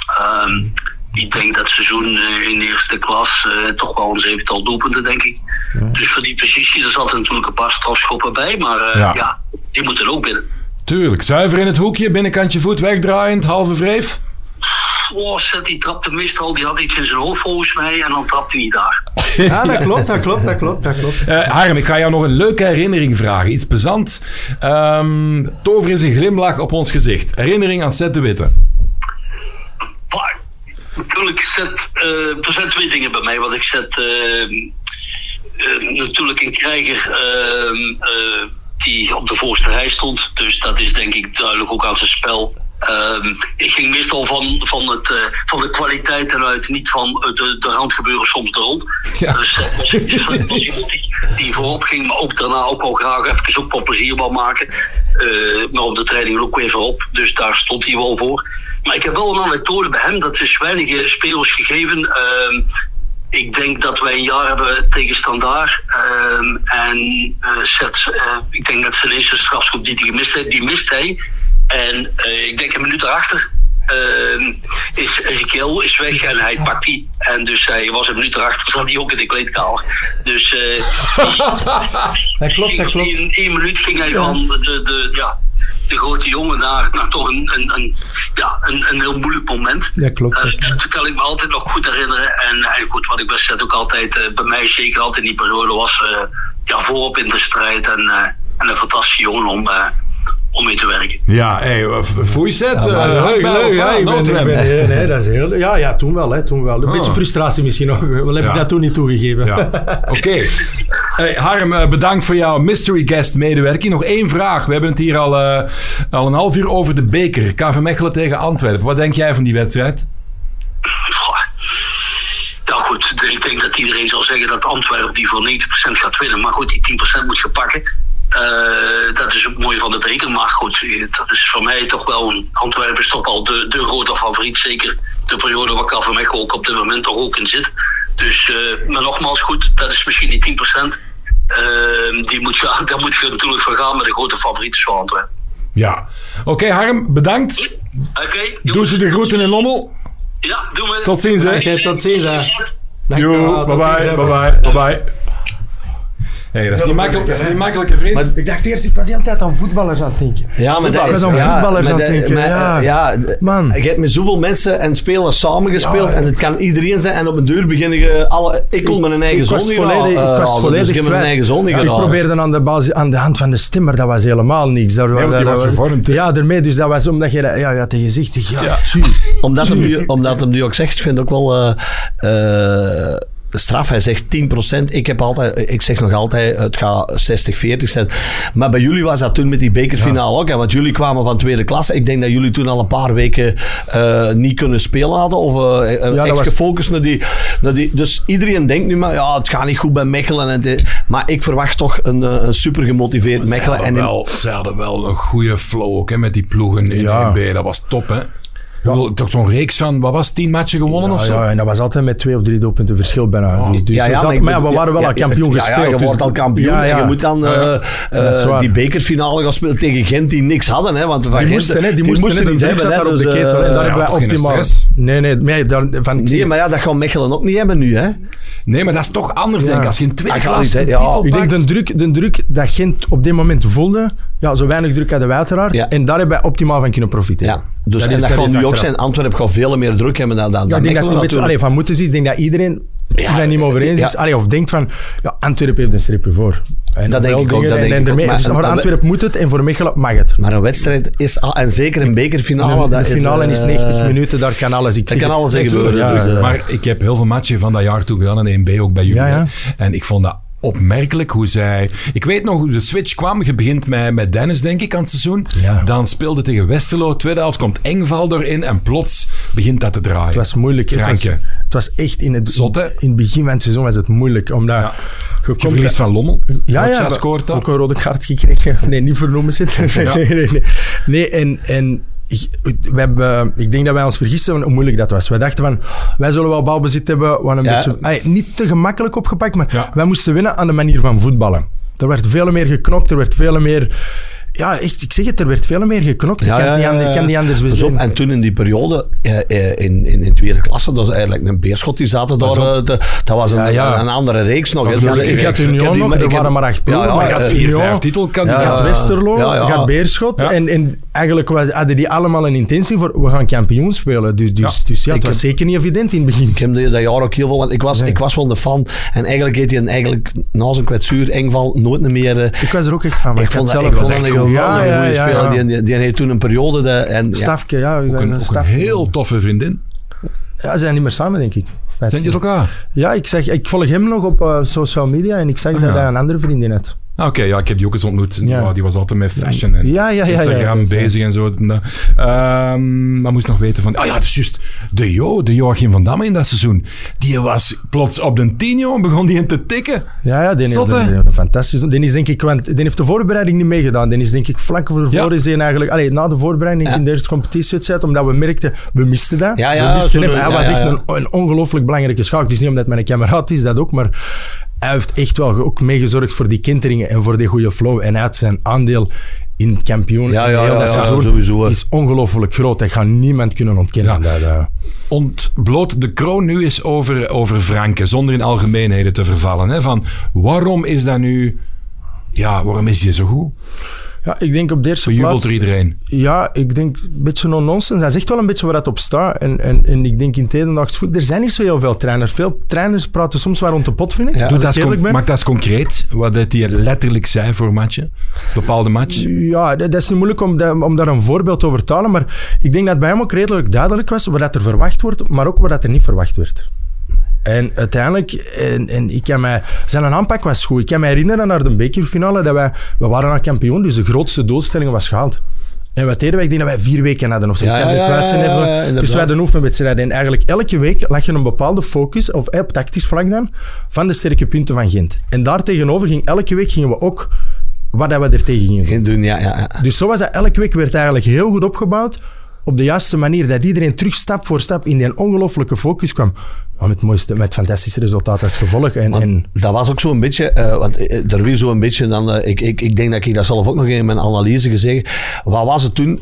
Uh, ik denk dat seizoen uh, in de eerste klas toch wel een zevental doelpunten, denk ik. Ja. Dus voor die posities er zat natuurlijk een paar strafschoppen bij, maar ja. ja. die moeten ook binnen. Tuurlijk, zuiver in het hoekje, binnenkantje voet wegdraaiend, halve wreef. Oh, Zet, die trapte meestal, die had iets in zijn hoofd volgens mij en dan trapte hij daar. <laughs> Ja, dat klopt, dat klopt, dat klopt, dat klopt. Uh, Harm, ik ga jou nog een leuke herinnering vragen. Iets plezant. Um, tover is een glimlach op ons gezicht. Herinnering aan Seth de Witte. Natuurlijk, Seth, uh, er zijn twee dingen bij mij. wat ik zet. Uh, natuurlijk een krijger die op de voorste rij stond. Dus dat is denk ik duidelijk ook aan zijn spel. Um, ik ging meestal van, van, het, uh, van de kwaliteit eruit, niet van uh, de, de randgebeuren soms de rond. Ja. Dus dat was, dat was iemand die, die voorop ging, maar ook daarna ook wel graag even ook wel plezier maken. Uh, maar op de training ook weer voorop, dus daar stond hij wel voor. Maar ik heb wel een anekdote bij hem, dat is weinige spelers gegeven. Uh, ik denk dat wij een jaar hebben tegen Standaard. Um, en zet, ik denk dat zijn eerste strafschop die hij gemist heeft, die mist hij. En uh, ik denk een minuut erachter Ehm, is Ezekiel is weg en hij pakt die. En dus hij was een minuut erachter, zat hij ook in de kleedkamer. Dus eh Dat <laughs> klopt, dat klopt. in één minuut ging hij van de, de, ja, de grote jongen naar, naar toch een, een, een, ja, een, een heel moeilijk moment. Ja, klopt. Eh, dat kan ik me altijd nog goed herinneren. En, en goed, wat ik best ook altijd, eh, bij mij zeker altijd in die periode was, ja, voorop in de strijd. En, en een fantastische jongen om, eh, om mee te werken. Ja, hey, voor. Ja, maar leuk, leuk. Ja, ik ben, ik ben, nee, nee, dat is heel, ja, ja, toen wel. Hè, toen wel. Een Ah. beetje frustratie misschien nog. Wel heb Ja. ik dat toen niet toegegeven. Ja, oké. <laughs> Hey, Harm, eh, bedankt voor jouw mystery guest medewerking. Nog één vraag. We hebben het hier al, eh, al een half uur over de beker. KV Mechelen tegen Antwerpen. Wat denk jij van die wedstrijd? Ja goed, ik denk dat iedereen zal zeggen dat Antwerpen die voor 90% gaat winnen. Maar goed, die 10% moet je pakken. Eh, dat is ook mooi van de beker. Maar goed, eh, dat is voor mij toch wel... Een, Antwerpen is toch al de, de grote favoriet. Zeker de periode waar Mechelen ook op dit moment toch ook in zit. Dus, eh, maar nogmaals goed, dat is misschien die 10%. Eh, die moet je, <laughs> daar moet je natuurlijk voor gaan. Maar de grote favoriet is voor Antwerpen. Ja. Oké, Harm, bedankt. Oké. Doe ze de groeten in Lommel. Ja, doe maar. Tot ziens, hè. Oké, tot ziens, hè. Yo, bye bye, bye Hey, dat is niet makkelijk, dat is niet makkelijk, hè, vriend. Maar ik dacht eerst, ik was de hele tijd aan voetballers aan het denken. Ja, maar dat is... ja, voetballers aan het denken, maar, ja. eh, ja, Man. Je hebt met zoveel mensen en spelers samengespeeld Ja. en het kan iedereen zijn en op een deur beginnen je alle... Ik kon mijn eigen ik zon niet volledig, ik was dus volledig ik heb mijn kwijt. eigen zon niet Ik probeerde aan de, basis, aan de hand van de stem, maar dat was helemaal niks. Dat, want die dat- was gevormd? Ja, daarmee. Dus dat was omdat je dat- ja, ja, tegen zegt, zeg, ja, tjie. Omdat hem, nu, omdat hem nu ook zegt, ik vind ook wel eh, eh, straf. Hij zegt 10%. Ik, heb altijd, ik zeg nog altijd, het gaat 60-40 zijn. Maar bij jullie was dat toen met die bekerfinale ook. Hè, want jullie kwamen van tweede klasse. Ik denk dat jullie toen al een paar weken eh, niet kunnen spelen hadden. Of eh, eh, echt was- gefocust naar die, naar die... Dus iedereen denkt nu maar, ja, het gaat niet goed bij Mechelen. En dit. maar ik verwacht toch een, een super gemotiveerd Mechelen. En hadden, in- wel, ze hadden wel een goede flow ook, hè, met die ploegen in Ja. 1B. Dat was top, hè. Toch zo'n reeks van, wat was het, tien matchen gewonnen Ja, of zo? ja, en dat was altijd met twee of drie doelpunten verschil bijna. Oh. Dus, dus Ja, ja, zat- maar we waren wel ja, al kampioen ja, gespeeld. Ja, je dus- wordt al kampioen Ja, ja. en je moet dan eh, eh, die bekerfinale gaan spelen tegen Gent die niks hadden. Hè, want van Die Gent, moesten, hè, die moesten, hè, de niet druk hebben. hè, daar op de dus, ketel. eh, en daar ja, hebben wij optimaal... stress? Nee, nee, nee daar, van, Nee, zie- maar ja, dat gaan Mechelen ook niet hebben nu. Hè? Nee, maar dat is toch anders, denk ik. Als je in titel Ik denk pakt. de druk, de druk dat Gent op dit moment voelde, ja, zo weinig druk hadden wij uiteraard. Ja. En daar hebben wij optimaal van kunnen profiteren. Ja. Dus, Dat en is- dat dat gaat nu ook zijn. Antwerpen gaat veel meer druk hebben dan, dan, Ja, dan ik denk dat het een beetje natuurlijk. allee, van moeten is. Ik denk dat iedereen Ja, het niet mee over eens ja. is. Allee, of denkt van, ja, Antwerpen heeft een streepje voor. En Dat denk ik ook, dat en, denk en ik ook. daarmee- Maar- dus voor Antwerpen moet het en voor Mechelen mag het. Maar een wedstrijd is, al- en zeker een bekerfinale, de, finale is, is, eh, 90 minuten, daar kan alles. Ik kan alles gebeuren. dus, eh, maar ik heb heel veel matchen van dat jaar toe gedaan in 1B, ook bij jullie. En ik vond dat opmerkelijk hoe zij... Ik weet nog hoe de switch kwam. Je begint met, met Dennis, denk ik, aan het seizoen. Ja. Dan speelde tegen Westerlo. Tweede helft komt Engval erin en plots begint dat te draaien. Het was moeilijk. Het was, het was echt in het, Zot, in het begin van het seizoen was het moeilijk. Omdat Ja. je Je verliest van Lommel. Ja, ja, scoort ook een rode kaart gekregen. <laughs> Nee, niet vernoemen zitten. <laughs> Nee, nee, nee. nee, en, en we hebben, ik denk dat wij ons vergisten van hoe moeilijk dat was. Wij dachten van, wij zullen wel balbezit hebben. Hadden een Ja. beetje, ay, niet te gemakkelijk opgepakt, maar Ja. wij moesten winnen aan de manier van voetballen. Er werd veel meer geknokt, er werd veel meer... Ja, echt, ik zeg het, er werd veel meer geknokt. ik, kan, ja, niet ja, anders- ik kan bezien. En toen in die periode eh, eh, in, in, in tweede klasse, dat was eigenlijk een beerschot, die zaten daar. eh, dat was een, Ja, ja. een andere reeks nog. Ik had- Dus ik had Union die- nog, ik er waren maar acht ploegen, Ja, ja, maar je had had vier, vijf titelkandidaten. Je Westerlo, ja, ja. je gaat Beerschot. Ja. En, en eigenlijk was, hadden die allemaal een intentie voor, we gaan kampioen spelen. Dus, dus, Ja. dus ja, het Ik was heb- zeker niet evident in het begin. Ik heb die- dat jaar ook heel veel, want ik was, ik was wel een fan. En eigenlijk heeft hij eigenlijk, na zijn kwetsuur, Engval, nooit meer... Ik was er ook echt van. maar ik vond had dat, zelf Ja, ja, goede ja, speler. ja. Die, die, die heeft toen een periode... De, en, Stafke, ja. Ook een, ook een heel toffe vriendin. Ja, ze zijn niet meer samen, denk ik. Zijn je het elkaar? Ja, ik, zeg, ik volg hem nog op eh, social media en ik zag Ah, dat hij een andere vriendin had. Ah, Oké, ja, ik heb die ook eens ontmoet. Ja. Die was altijd met fashion en Ja, ja, ja, ja, Instagram bezig en zo. En dat. Ehm, maar moest nog weten van... Ah ja, dat is juist. De Jo, de Joachim van Damme in dat seizoen. Die was plots op de tien. Begon die in te tikken. Ja, ja, die heeft fantastisch. Die is denk ik, want die heeft de voorbereiding niet meegedaan. Die is denk ik vlak voor Ja. voor is eigenlijk, allee, na de voorbereiding in de eerste competitiewedstrijd, omdat we merkten, we misten dat. Ja, ja, we misten hem. Hij was echt een, een ongelooflijk belangrijke schakel. Het is niet omdat mijn kameraad is, dat ook, maar hij heeft echt wel ook meegezorgd voor die kenteringen en voor die goede flow. En hij had zijn aandeel in het kampioen Ja, in ja, heel ja, dat ja, seizoen sowieso. is ongelooflijk groot. Dat gaat niemand kunnen ontkennen. Ja. Dat, eh, Ontbloot de kroon nu eens over, over Franke, zonder in algemeenheden te vervallen. Hè? Van waarom is dat nu... Ja, waarom is hij zo goed? Ja, ik denk op de eerste Bejubelt plaats... er iedereen. Ja, ik denk een beetje no-nonsense. Hij zegt wel een beetje waar het op staat. En, en, en ik denk in het hedendaags voet... Er zijn niet zo heel veel trainers. Veel trainers praten soms wel rond de pot, vind ik. Ja. Doe dat ben. maak dat eens concreet, wat dat hij letterlijk zei voor matchen. Bepaalde match. Ja, dat dat is nu moeilijk om, om daar een voorbeeld over te halen. Maar ik denk dat bij hem ook redelijk duidelijk was wat dat er verwacht wordt, maar ook wat dat er niet verwacht werd. En uiteindelijk, en, en ik kan mij, zijn aanpak was goed. Ik kan me herinneren naar de bekerfinale, dat wij, we waren al kampioen, dus de grootste doelstelling was gehaald. En wat deden wij? Ik denk dat wij vier weken hadden of zo. Ja, ja, ja, zijn dus wij hadden oefenwedstrijden. En eigenlijk elke week lag je een bepaalde focus, of eh, op tactisch vlak dan, van de sterke punten van Gent. En daar tegenover ging elke week gingen we ook wat dat we er tegen gingen doen. Doen, ja, ja, ja. Dus zo was dat elke week werd eigenlijk heel goed opgebouwd. Op de juiste manier. Dat iedereen terug stap voor stap in die ongelofelijke focus kwam. Met, het mooiste, met fantastische resultaat als gevolg. En, en, dat was ook zo'n beetje, eh, want eh, er weer zo'n beetje, dan, eh, ik, ik, ik denk dat ik dat zelf ook nog in mijn analyse gezegd Wat was het toen?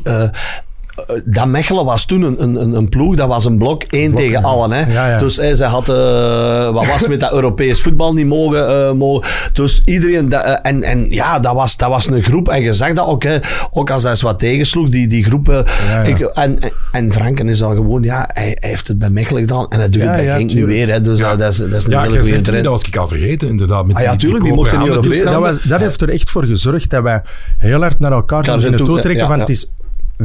Dat Mechelen was toen een, een, een ploeg, dat was een blok één tegen ja. allen. Hè. Ja, ja. Dus eh, ze had, eh, wat was het met dat Europees voetbal niet mogen. eh, mogen. Dus iedereen, dat, eh, en, en ja, dat was, dat was een groep. En je zag dat ook, hè, ook als hij eens wat tegensloeg, die, die groepen. Ja, ja. Ik, en, en- en Franken is al gewoon, ja, hij, hij heeft het bij Mechelen gedaan en dat doet Ja, het bij ja, Genk nu weer. Hè. Dus eh, dat, is, dat is een Ja, hele goede trend. dat was ik al vergeten, inderdaad. Met Ah ja, die, tuurlijk, die koperen mochten niet Europees. dat was, dat heeft er echt voor gezorgd dat wij heel hard naar elkaar zijn toe trekken. ja, van het is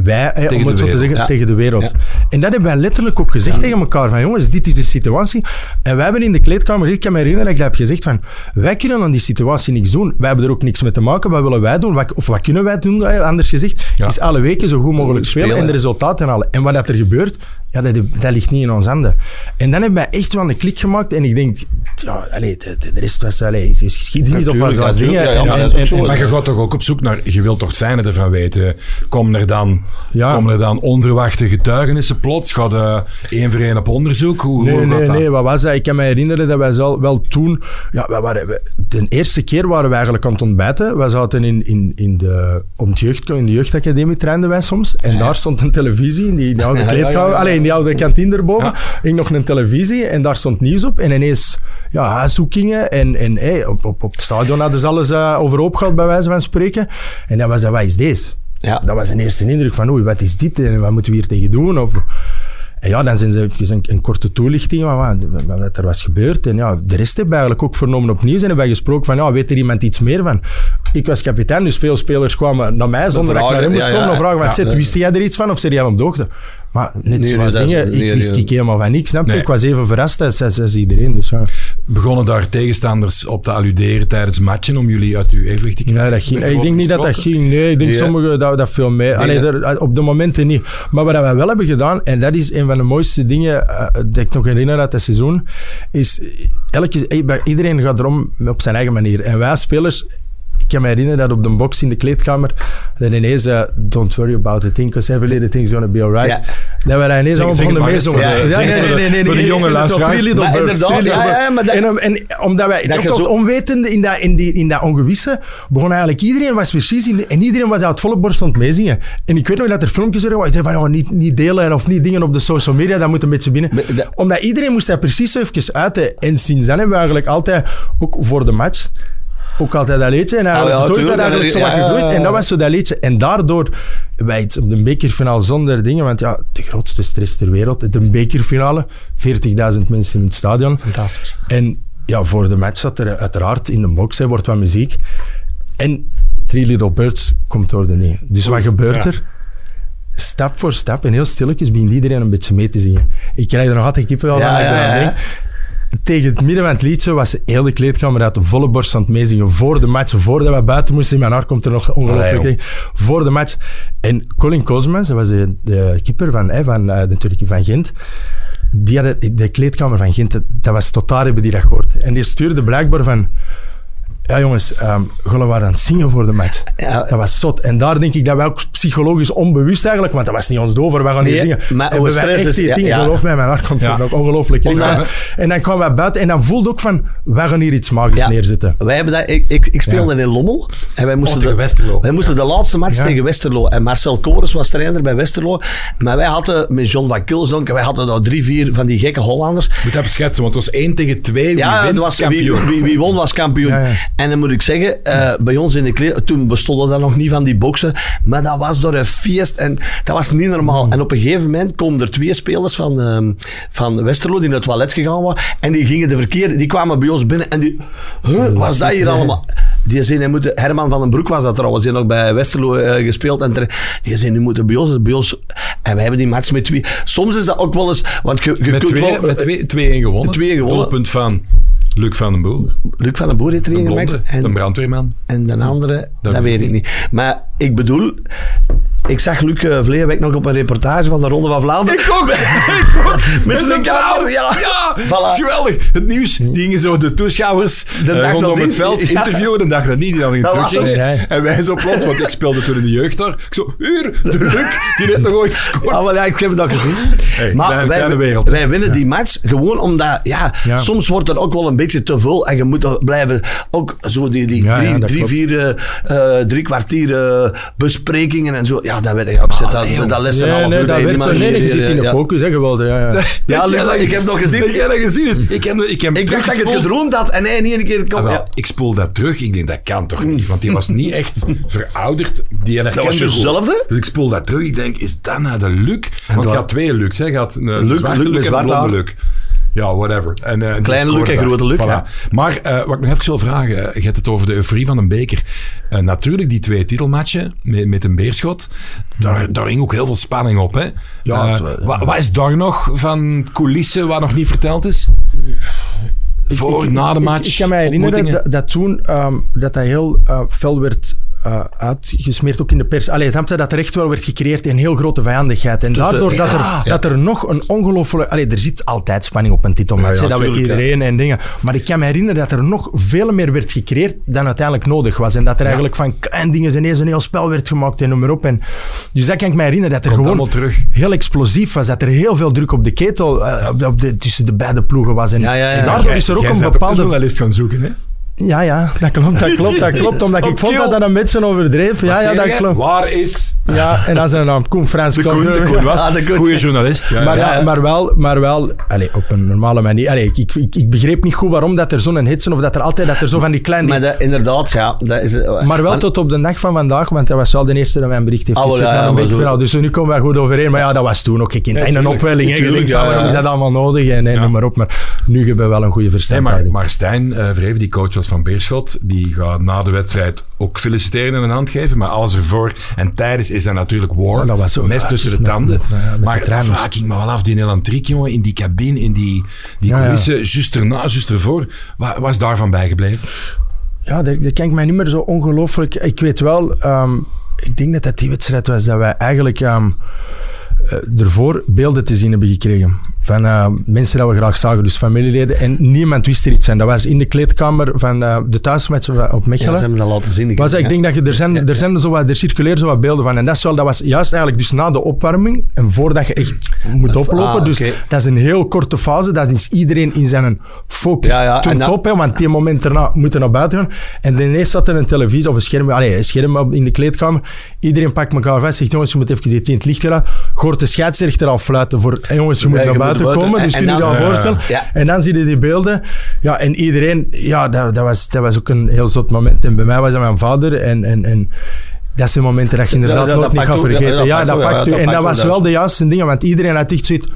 wij, hè, om het zo te zeggen, Ja. tegen de wereld. Ja. En dat hebben wij letterlijk ook gezegd tegen elkaar. Van jongens, dit is de situatie. En wij hebben in de kleedkamer, ik kan me herinneren dat ik dat heb gezegd van, wij kunnen aan die situatie niks doen. Wij hebben er ook niks mee te maken. Wat willen wij doen? Wat, of wat kunnen wij doen? hè, Anders gezegd, is alle weken zo goed mogelijk spelen, Spelen, en de resultaten halen. En wat dat er gebeurt, ja, dat, dat ligt niet in ons handen. En dan hebben wij echt wel een klik gemaakt. En ik denk, ja, allee, de, de, rest was allee, is geschiedenis of wat dingen. tuurlijk, ja, ja, En- maar en- en- je gaat toch ook op zoek naar... Je wilt toch het fijne ervan weten. Komen er dan, Ja. komen er dan onverwachte getuigenissen plots? Gaat uh, één voor één op onderzoek? Hoe, Nee, hoe nee, dat? nee, wat was dat? Ik kan me herinneren dat wij zo, wel toen... Ja, wij waren, de eerste keer waren we eigenlijk aan het ontbijten. Wij zaten in, in, in, de, om het jeugd, in de jeugdacademie, trainden wij soms. En daar stond een televisie in die, <laughs> oude kleedkamer. Allee, in die oude kantine erboven. Hing nog een televisie en daar stond nieuws op. En ineens ja, huiszoekingen. En, en hey, op, op, op het stadion hadden ze alles uh, overhoop gehad, bij wijze van spreken. En dan was dat, wat is deze? Ja. Dat was een eerste indruk van, oei, wat is dit en wat moeten we hier tegen doen? Of, en ja, dan zijn ze even een, een korte toelichting van wat, wat, wat er was gebeurd. En ja, de rest hebben we eigenlijk ook vernomen opnieuw. En hebben wij gesproken van, ja, weet er iemand iets meer van? Ik was kapitein, dus veel spelers kwamen naar mij zonder dat ik naar hem moest ja, komen. ja. Dan vragen van, ja. wist jij er iets van of zit jij op de hoogte? Maar net Nee, zoals dingen, nee, ik wist nee. ik helemaal van niks. Snap je? Nee. Ik was even verrast als, als, als iedereen. Dus, ja. Begonnen daar tegenstanders op te alluderen tijdens matchen om jullie uit uw evenwicht te krijgen? Nee, dat ging, ik denk niet dat dat ging. Nee, ik denk Ja. sommigen dat, dat veel mee. Allee, er- op de momenten niet. Maar wat wij wel hebben gedaan, en dat is een van de mooiste dingen eh, dat ik nog herinner uit dat seizoen, is elke, eh, iedereen gaat erom op zijn eigen manier. En wij spelers, ik kan me herinneren dat op de box in de kleedkamer, dat ineens, eh, don't worry about the thing, because every little thing's gonna be alright. Ja. Dat we daar ineens Zeg- al zeg het begonnen maar mee eens zo. voor de- Ja, zeg nee, nee, de- nee, nee, voor de jonge luisteraars. Inderdaad, ja, ja, maar dat- En, en omdat wij, Dat ook zo- onwetende in dat, in, die, in dat ongewisse, begon eigenlijk iedereen was precies in de- en iedereen was uit volle borst aan het meezingen. En ik weet nog dat er filmpjes waren waar je zei van, ja, niet, niet delen of niet dingen op de social media, dat moet een beetje binnen. Maar dat- Omdat iedereen moest dat precies zo even uiten. En sinds dan hebben we eigenlijk altijd, ook voor de match, ook altijd dat liedje. En eigenlijk, Ah, ja, zo is dat eigenlijk zo wat gegroeid. En dat was zo dat liedje. En daardoor, wij iets op de bekerfinale zonder dingen, want ja, de grootste stress ter wereld, de bekerfinale, 40.000 mensen in het stadion. Fantastisch. En ja, voor de match zat er uiteraard in de box, hè, wordt wat muziek. En Three Little Birds komt door de nee. Dus wat gebeurt er? Stap voor stap en heel stilletjes begint iedereen een beetje mee te zingen. Ik krijg er nog altijd al Ja, ik ja, eraan ja. denk. Tegen het midden van het liedje was de hele kleedkamer uit de volle borst aan het meezingen. Voor de match, voordat we buiten moesten. In mijn haar komt er nog ongelooflijk. voor de match. En Colin Kozmans, dat was de, de keeper van, hè, van eh, de van Gent. Die hadden, de kleedkamer van Gent, dat was tot daar hebben die dat gehoord. En die stuurde blijkbaar van... Ja, jongens, ehm Gollen waren aan het zingen voor de match. Ja. Dat was zot. En daar denk ik dat wij ook psychologisch onbewust eigenlijk, want dat was niet ons dover, we gaan hier Nee, zingen. maar Hebben wij echt die ja, dingen, ja. geloof mij, mijn hart komt Ja. ook ongelooflijk. in. Ja. En dan kwamen wij buiten en dan voelde ook van, wij gaan hier iets magisch Ja. neerzetten. Wij hebben dat, ik, ik, ik speelde in Lommel. En wij moesten, Oh, de, Westerlo. wij moesten de laatste match Ja. tegen Westerlo. En Marcel Kores was trainer bij Westerlo. Maar wij hadden met John van Kulsdonk, wij hadden daar drie, vier van die gekke Hollanders. Ik moet even schetsen, want het was 1 tegen 2. Wie Ja, wint, was, kampioen. wie, wie, wie won was kampioen. En dan moet ik zeggen, eh, bij ons in de kleed, toen bestonden dat nog niet van die boksen, maar dat was door een feest en dat was niet normaal. Mm. En op een gegeven moment komen er twee spelers van, ehm, van Westerlo die naar het toilet gegaan waren en die gingen de verkeerde, die kwamen bij ons binnen en die, huh, was dat hier allemaal? Die zei, hij moet, Herman van den Broek was dat trouwens, die nog bij Westerlo eh, gespeeld. En ter- die zei, die moeten bij ons, bij ons. En wij hebben die match met twee. Soms is dat ook wel eens, want je, je Met kunt 2 wel- met twee- 2-1 gewonnen. 2-1 gewonnen. Doelpunt van Luc van den Boer. Luc van den Boer heeft er Een gemaakt. En, een brandweerman. En de andere, dat, weet weet ik ik niet. Maar ik bedoel, ik zag Luc uh, verleden week nog op een reportage van de Ronde van Vlaanderen. Ik ook! <laughs> Met zijn vrouw. kamer, ja. Ja, Voilà. dat is geweldig. Het nieuws, die gingen zo de toeschouwers De eh, dag rondom het veld Ja. interviewen. De dag dat niet, die dan in Dat terug. Nee. En wij zo plots, want ik speelde toen in de jeugd daar. Ik zo, uur, de Luc, die net nog ooit gescoord. Ja, maar ja, ik heb het al gezien. Hey, maar kleine- wij, kleine wereld. wij winnen die match gewoon omdat, ja, Ja. soms wordt er ook wel een beetje te veel en je moet blijven ook zo die, die Ja, drie, ja, dat drie vier, eh, eh, drie kwartier eh, besprekingen en zo. Ja, dat weet ik ook. Zet dat, dat les een Nee, nee, uur dat dat werd zo. Nee, nee, je zit in de focus, hè, geweldig. Ja, ja. Ja, Heb Luc, dat- ik heb nog gezien. Heb jij dat gezien? Ik heb, ik heb Ik dacht dat ik het gedroomd had en hij niet een keer Ah, kwam. Ja. Ik spoel dat terug. Ik denk, dat kan toch niet? Want die was <laughs> niet echt verouderd. Die herkende was? Dus ik spoel dat terug. Ik denk, is dat nou de Luc? Want je dat- had twee Lucs. Hè? Je had een Luc- zwarte Luc en een blonde. Luc. Ja, whatever. En, eh, Kleine Luc en grote Luc, Voilà. Maar eh, wat ik nog even wil vragen. eh, Je hebt het over de euforie van een beker. Eh, natuurlijk, die twee titelmatchen met, met een beerschot. Daar, daar hing ook heel veel spanning op. Hè? Ja, wa- wat is daar nog van coulissen wat nog niet verteld is? Voor, Ik- na de match? Ik, kan me herinneren dat, dat toen ehm, dat dat heel fel werd eh, uitgesmeerd, ook in de pers. Allee, je, dat er echt wel werd gecreëerd een heel grote vijandigheid. En daardoor dat, ja. er, dat er nog een ongelooflijk... Allee, er zit altijd spanning op een titelmatch, Ja, dat weet iedereen en dingen. Maar ik kan me herinneren dat er nog veel meer werd gecreëerd dan uiteindelijk nodig was. En dat er eigenlijk van klein dingen ineens een heel spel werd gemaakt en noem maar op. En, dus dat kan ik me herinneren, dat er Komt gewoon terug. heel explosief was. Dat er heel veel druk op de ketel eh, op de, tussen de beide ploegen was. En, daardoor is er ook Jij een bepaalde... journalist gaan zoeken, hè? Ja, ja, dat klopt, dat klopt, dat <laughs> klopt. Omdat ik vond dat dat een beetje overdreef. Ja, ja, dat klopt. Waar is Ja, en dan zijn naam Koen Frans. de Koen? De Koen was Ah, de Koen. goede journalist. Ja, Maar, ja. ja, maar wel, maar wel allez, op een normale manier. Allez, ik, ik, ik begreep niet goed waarom dat er zo'n hitsen of dat er altijd dat er zo van die kleine... Maar dat, inderdaad, ja. Dat is, eh, Maar wel tot op de dag van vandaag, want dat was wel de eerste dat mijn bericht heeft Ah, ja, ja, een beetje zo- verhaal. Dus nu komen we goed overeen. Maar ja, dat was toen ook gekend. Nee, en een opwelling. Je denkt, van, waarom ja. is dat allemaal nodig? En, en Ja. noem maar op. Maar nu hebben we wel een goede Nee, verstandhouding. maar, maar Stijn uh, Vreven, die coach was van Beerschot, die gaat na de wedstrijd ook feliciteren en een hand geven. Maar alles ervoor en tijdens is dat natuurlijk war. Ja, dat was zo. Mes Ja, tussen de tanden. met- ja, met maar vraag ik me wel af, die Nederland Triek, jongen, in die cabine, in die, die Ja, ja. juist erna, juist ervoor. Wat is daarvan bijgebleven? Ja, dat, dat kan ik mij niet meer zo ongelooflijk... Ik weet wel, ehm, ik denk dat dat die wedstrijd was dat wij eigenlijk ehm, eh, ervoor beelden te zien hebben gekregen. Van eh, mensen dat we graag zagen, dus familieleden. En niemand wist er iets van. Dat was in de kleedkamer van eh, de thuismatch op Ja, Mechelen. ze hebben dat laten zien. Was, ik Ja. denk dat je, er, zijn, er, zijn zo wat, er circuleren zo wat beelden van. En dat, is wel, dat was juist eigenlijk dus na de opwarming en voordat je echt moet oplopen. ah, Dus oké. dat is een heel korte fase. Dat is iedereen in zijn focus Ja, ja, ten en dat- top. Hè, want die moment daarna moeten naar buiten gaan. En ineens zat er een televisie of een scherm, allez, een scherm in de kleedkamer. Iedereen pakt elkaar vast. Zegt, jongens, je moet even in het licht gaan. Hoort de scheidsrechter al fluiten voor, "Hey, jongens, je moet Ja, naar buiten buiten. komen. Dus En- kun je je dan- voorstellen? En dan zie je die beelden. Ja, en iedereen, ja, dat, dat, was, dat was ook een heel zot moment. En bij mij was dat mijn vader. En, en, en dat zijn momenten dat je inderdaad Ja, dat nooit niet gaat vergeten. dat Ja, dat pakt u. En dat was wel de juiste dingen. Want iedereen had echt zoiets...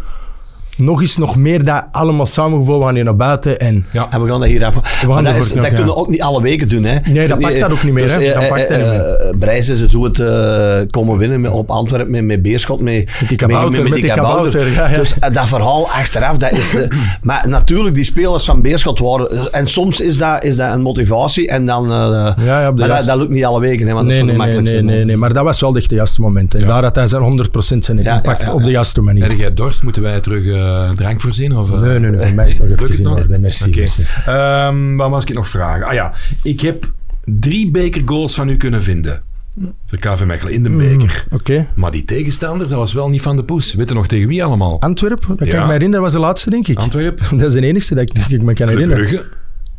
Nog eens nog meer dat allemaal samengevoeld. We gaan hier naar buiten. En Ja. En we gaan dat hier af. gaan dat is, dat kunnen we ook niet alle weken doen. Hè. Nee, dat pakt dat ook niet meer, hè. eh, Dat pakt dat eh, Brijs is zo het eh, komen winnen met, op Antwerpen met, met Beerschot. Met, Met die kabouter, met die kabouter, ja, ja. Dus eh, dat verhaal achteraf, dat is... eh, <clears throat> maar natuurlijk, die spelers van Beerschot waren... eh, En soms is dat, is dat een motivatie. En dan... eh, maar dat, dat lukt niet alle weken, hè, want dat Nee, is zo nee, nee, makkelijk. nee, nee, nee, maar dat was wel echt de juiste moment. En Ja. daar had hij zijn 100% zijn Ja, impact ja, ja, op de juiste manier. Jij dorst? Moeten wij terug eh, uh, drank voorzien? Of, uh, nee, nee, nee, voor mij is het <laughs> nog even gezien. nog? Nee, merci. Ehm, wat was ik nog vragen? Ah ja, ik heb drie bekergoals van u kunnen vinden. Voor KV Mechelen in de beker. Oké. Maar die tegenstander, dat was wel niet van de poes. Weet je nog tegen wie allemaal? Antwerp, dat kan Ja. ik me herinneren. Dat was de laatste, denk ik. Antwerpen, <laughs> Dat is de enige dat ik, dat ik me kan herinneren. Brugge,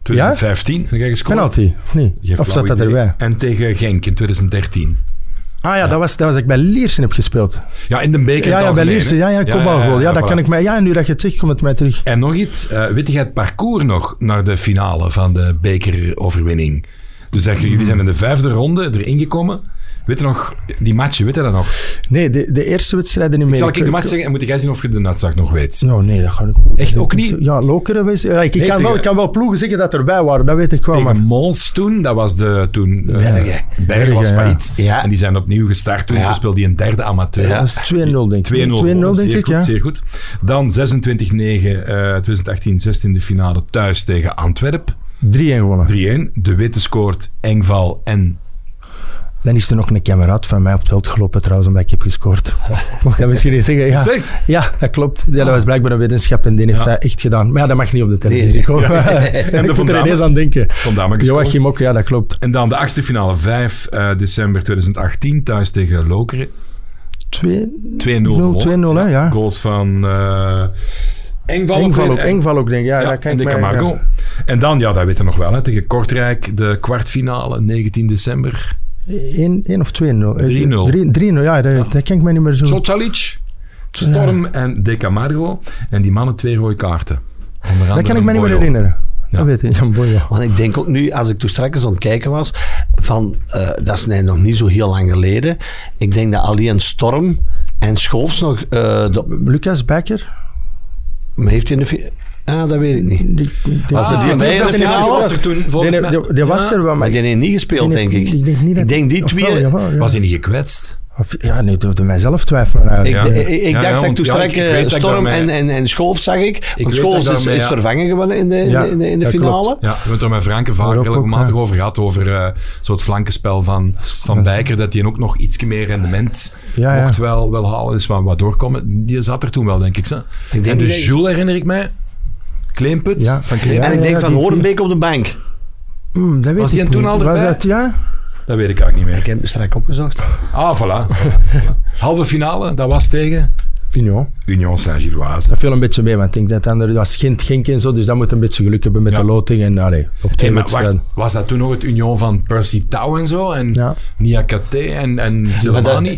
2015. Heb jij gescoord? Penalty, of niet? Geen Of zat dat idee. erbij? En tegen Genk in 2013. Ah ja, Dat, was, dat was ik bij Liersen heb gespeeld. Ja, in de beker Ja, bij Liersen. Ja, ja, kopbalgoal. Ja, dat voilà. kan ik mij... Ja, nu dat je het zegt, komt het mij terug. En nog iets, eh, weet jij het parcours nog naar de finale van de bekeroverwinning? Dus dat je, jullie zijn in de vijfde ronde erin gekomen. Weet je nog, die matchen, weet je dat nog? Nee, de, de eerste wedstrijden niet meer. Zal ik de match zeggen en moet jij zien of je de uitslag nog weet? Nou, nee, dat ga ik Echt ook niet? Ja. Ja, ik, ik Nee, kan wel, ik kan wel ploegen zeggen dat erbij waren, dat weet ik wel. Tegen Maar Mons toen, dat was de toen... eh, Bergen. Bergen was failliet. Ja. En die zijn opnieuw gestart toen. Ja. Toen speelde hij een derde amateur. Ja. dat is 2-0, denk ik. 2-0 2-0, gewonnen, denk zeer ik, goed, ja. Zeer goed. Dan 26-9, eh 2018, 16 finale thuis tegen Antwerp. 3-1 gewonnen. 3-1. De Witte scoort, Engval en... Dan is er nog een kameraad van mij op het veld gelopen trouwens, omdat ik heb gescoord. <laughs> Mag dat misschien niet zeggen? Ja, ja dat klopt. Ja, dat was blijkbaar een wetenschap en die heeft Ja. dat echt gedaan. Maar ja, dat mag niet op de televisie Nee. komen. <laughs> <laughs> En ik moet er ineens aan denken. Joachim ook, ja, dat klopt. En dan de achtste finale, 5 eh, december 2018, thuis tegen Lokeren. 2-0 gewonnen. 2-0, hè, ja. Goals van eh Engval, ook, Engval ook, denk ik. Ja, Ja, dat kan en ik de mij- Camargo. ja. En dan, ja, dat weet je nog wel, hè, tegen Kortrijk, de kwartfinale, 19 december. 1 of 2-0? 3-0. 3-0, ja, dat, dat kan ik me niet meer zo... Socialic, Storm en De Camargo. En die mannen twee rode kaarten. Dat kan ik me niet meer herinneren. Ja. Dat weet ik, Jan Boyo. Want ik denk ook nu, als ik toen straks aan het kijken was, van, eh, dat is nee, nog niet zo heel lang geleden. Ik denk dat alleen Storm en Schoofs nog... eh, de, Lucas Becker? maar heeft hij in de... Ah, dat weet ik niet. Die, die, die- Was er die Ah, bij in de finale? Was er toen, volgens mij. die, die was Ja. er wel, maar die heeft niet gespeeld, die denk ik. Ik denk, niet dat, Ik denk die twee- jawel, ja. Was hij niet gekwetst? Of- ja, nee, doe doe mijzelf twijfelen eigenlijk. Ik, Ja. ik, ik Ja, dacht ja, dat toen ja, straks eh, Storm en, en, en Schoofs zag ik. Ik is, daarmee, is ja. vervangen geworden in de, in Ja, de, in de, in de dat klopt. finale. Ja, we hebben het er met Frank en Vaar Daar ook, regelmatig ja. over gehad. Over eh zo'n flankenspel van, van Bijker. Dat hij ook nog iets meer rendement Ja, ja. mocht wel, wel halen. Dus wat, wat doorkomen. Die zat er toen wel, denk ik. Zo. denk en de Jules herinner ik mij. Kleemput Ja. van Kleemput. En ik denk ja, van Horenbeek op de bank. Hmm, dat weet Was ik die toen niet. al Was dat, ja? Dat weet ik eigenlijk niet Ik meer. heb het straks opgezocht. Ah, voilà. <laughs> Halve finale, dat was tegen Union. Union Saint-Gilloise. Dat viel een beetje mee, want ik denk dat andere was Gent, Genk en zo, dus dat moet een beetje geluk hebben met Ja. de loting. En allee, op twee Hey, maar wacht, was dat toen nog het Union van Percy Tau en zo? En Ja. Niakate en, en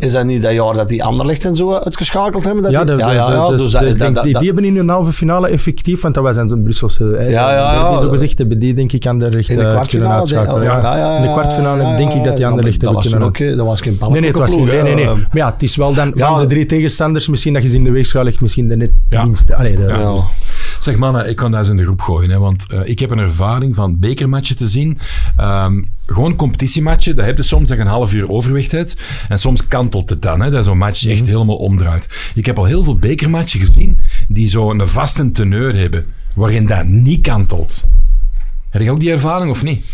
is dat niet dat jaar dat die Anderlecht en zo uitgeschakeld hebben? Dat Ja, de, ja, ja, Dus dat- denk, dat- die, hebben in een halve finale effectief, want dat was een Brusselse. hè, Ja, ja, ja. Zo gezegd hebben die denk ik aan de rechter in de kunnen kwartfinale. uitschakelen. ja, Ja. ja, ja, In de kwartfinale denk ik dat die dat was kunnen eh, Dat was geen Nee, nee, het was niet. Nee, nee, nee. ploeg, Maar ja, het is wel dan van de drie tegenstanders, misschien dat je ze in de weegschaal legt, misschien de net Ja. minste. Allee, de, Ja. Ja. Zeg mannen, ik kan daar eens in de groep gooien. Hè, want eh, ik heb een ervaring van bekermatchen te zien. Ehm, gewoon competitiematchen, dat heb je soms dat je een half uur overwicht hebt. En soms kantelt het dan, hè, dat zo'n match echt helemaal omdraait. Ik heb al heel veel bekermatchen gezien die zo'n vaste teneur hebben, waarin dat niet kantelt. Heb je ook die ervaring of niet?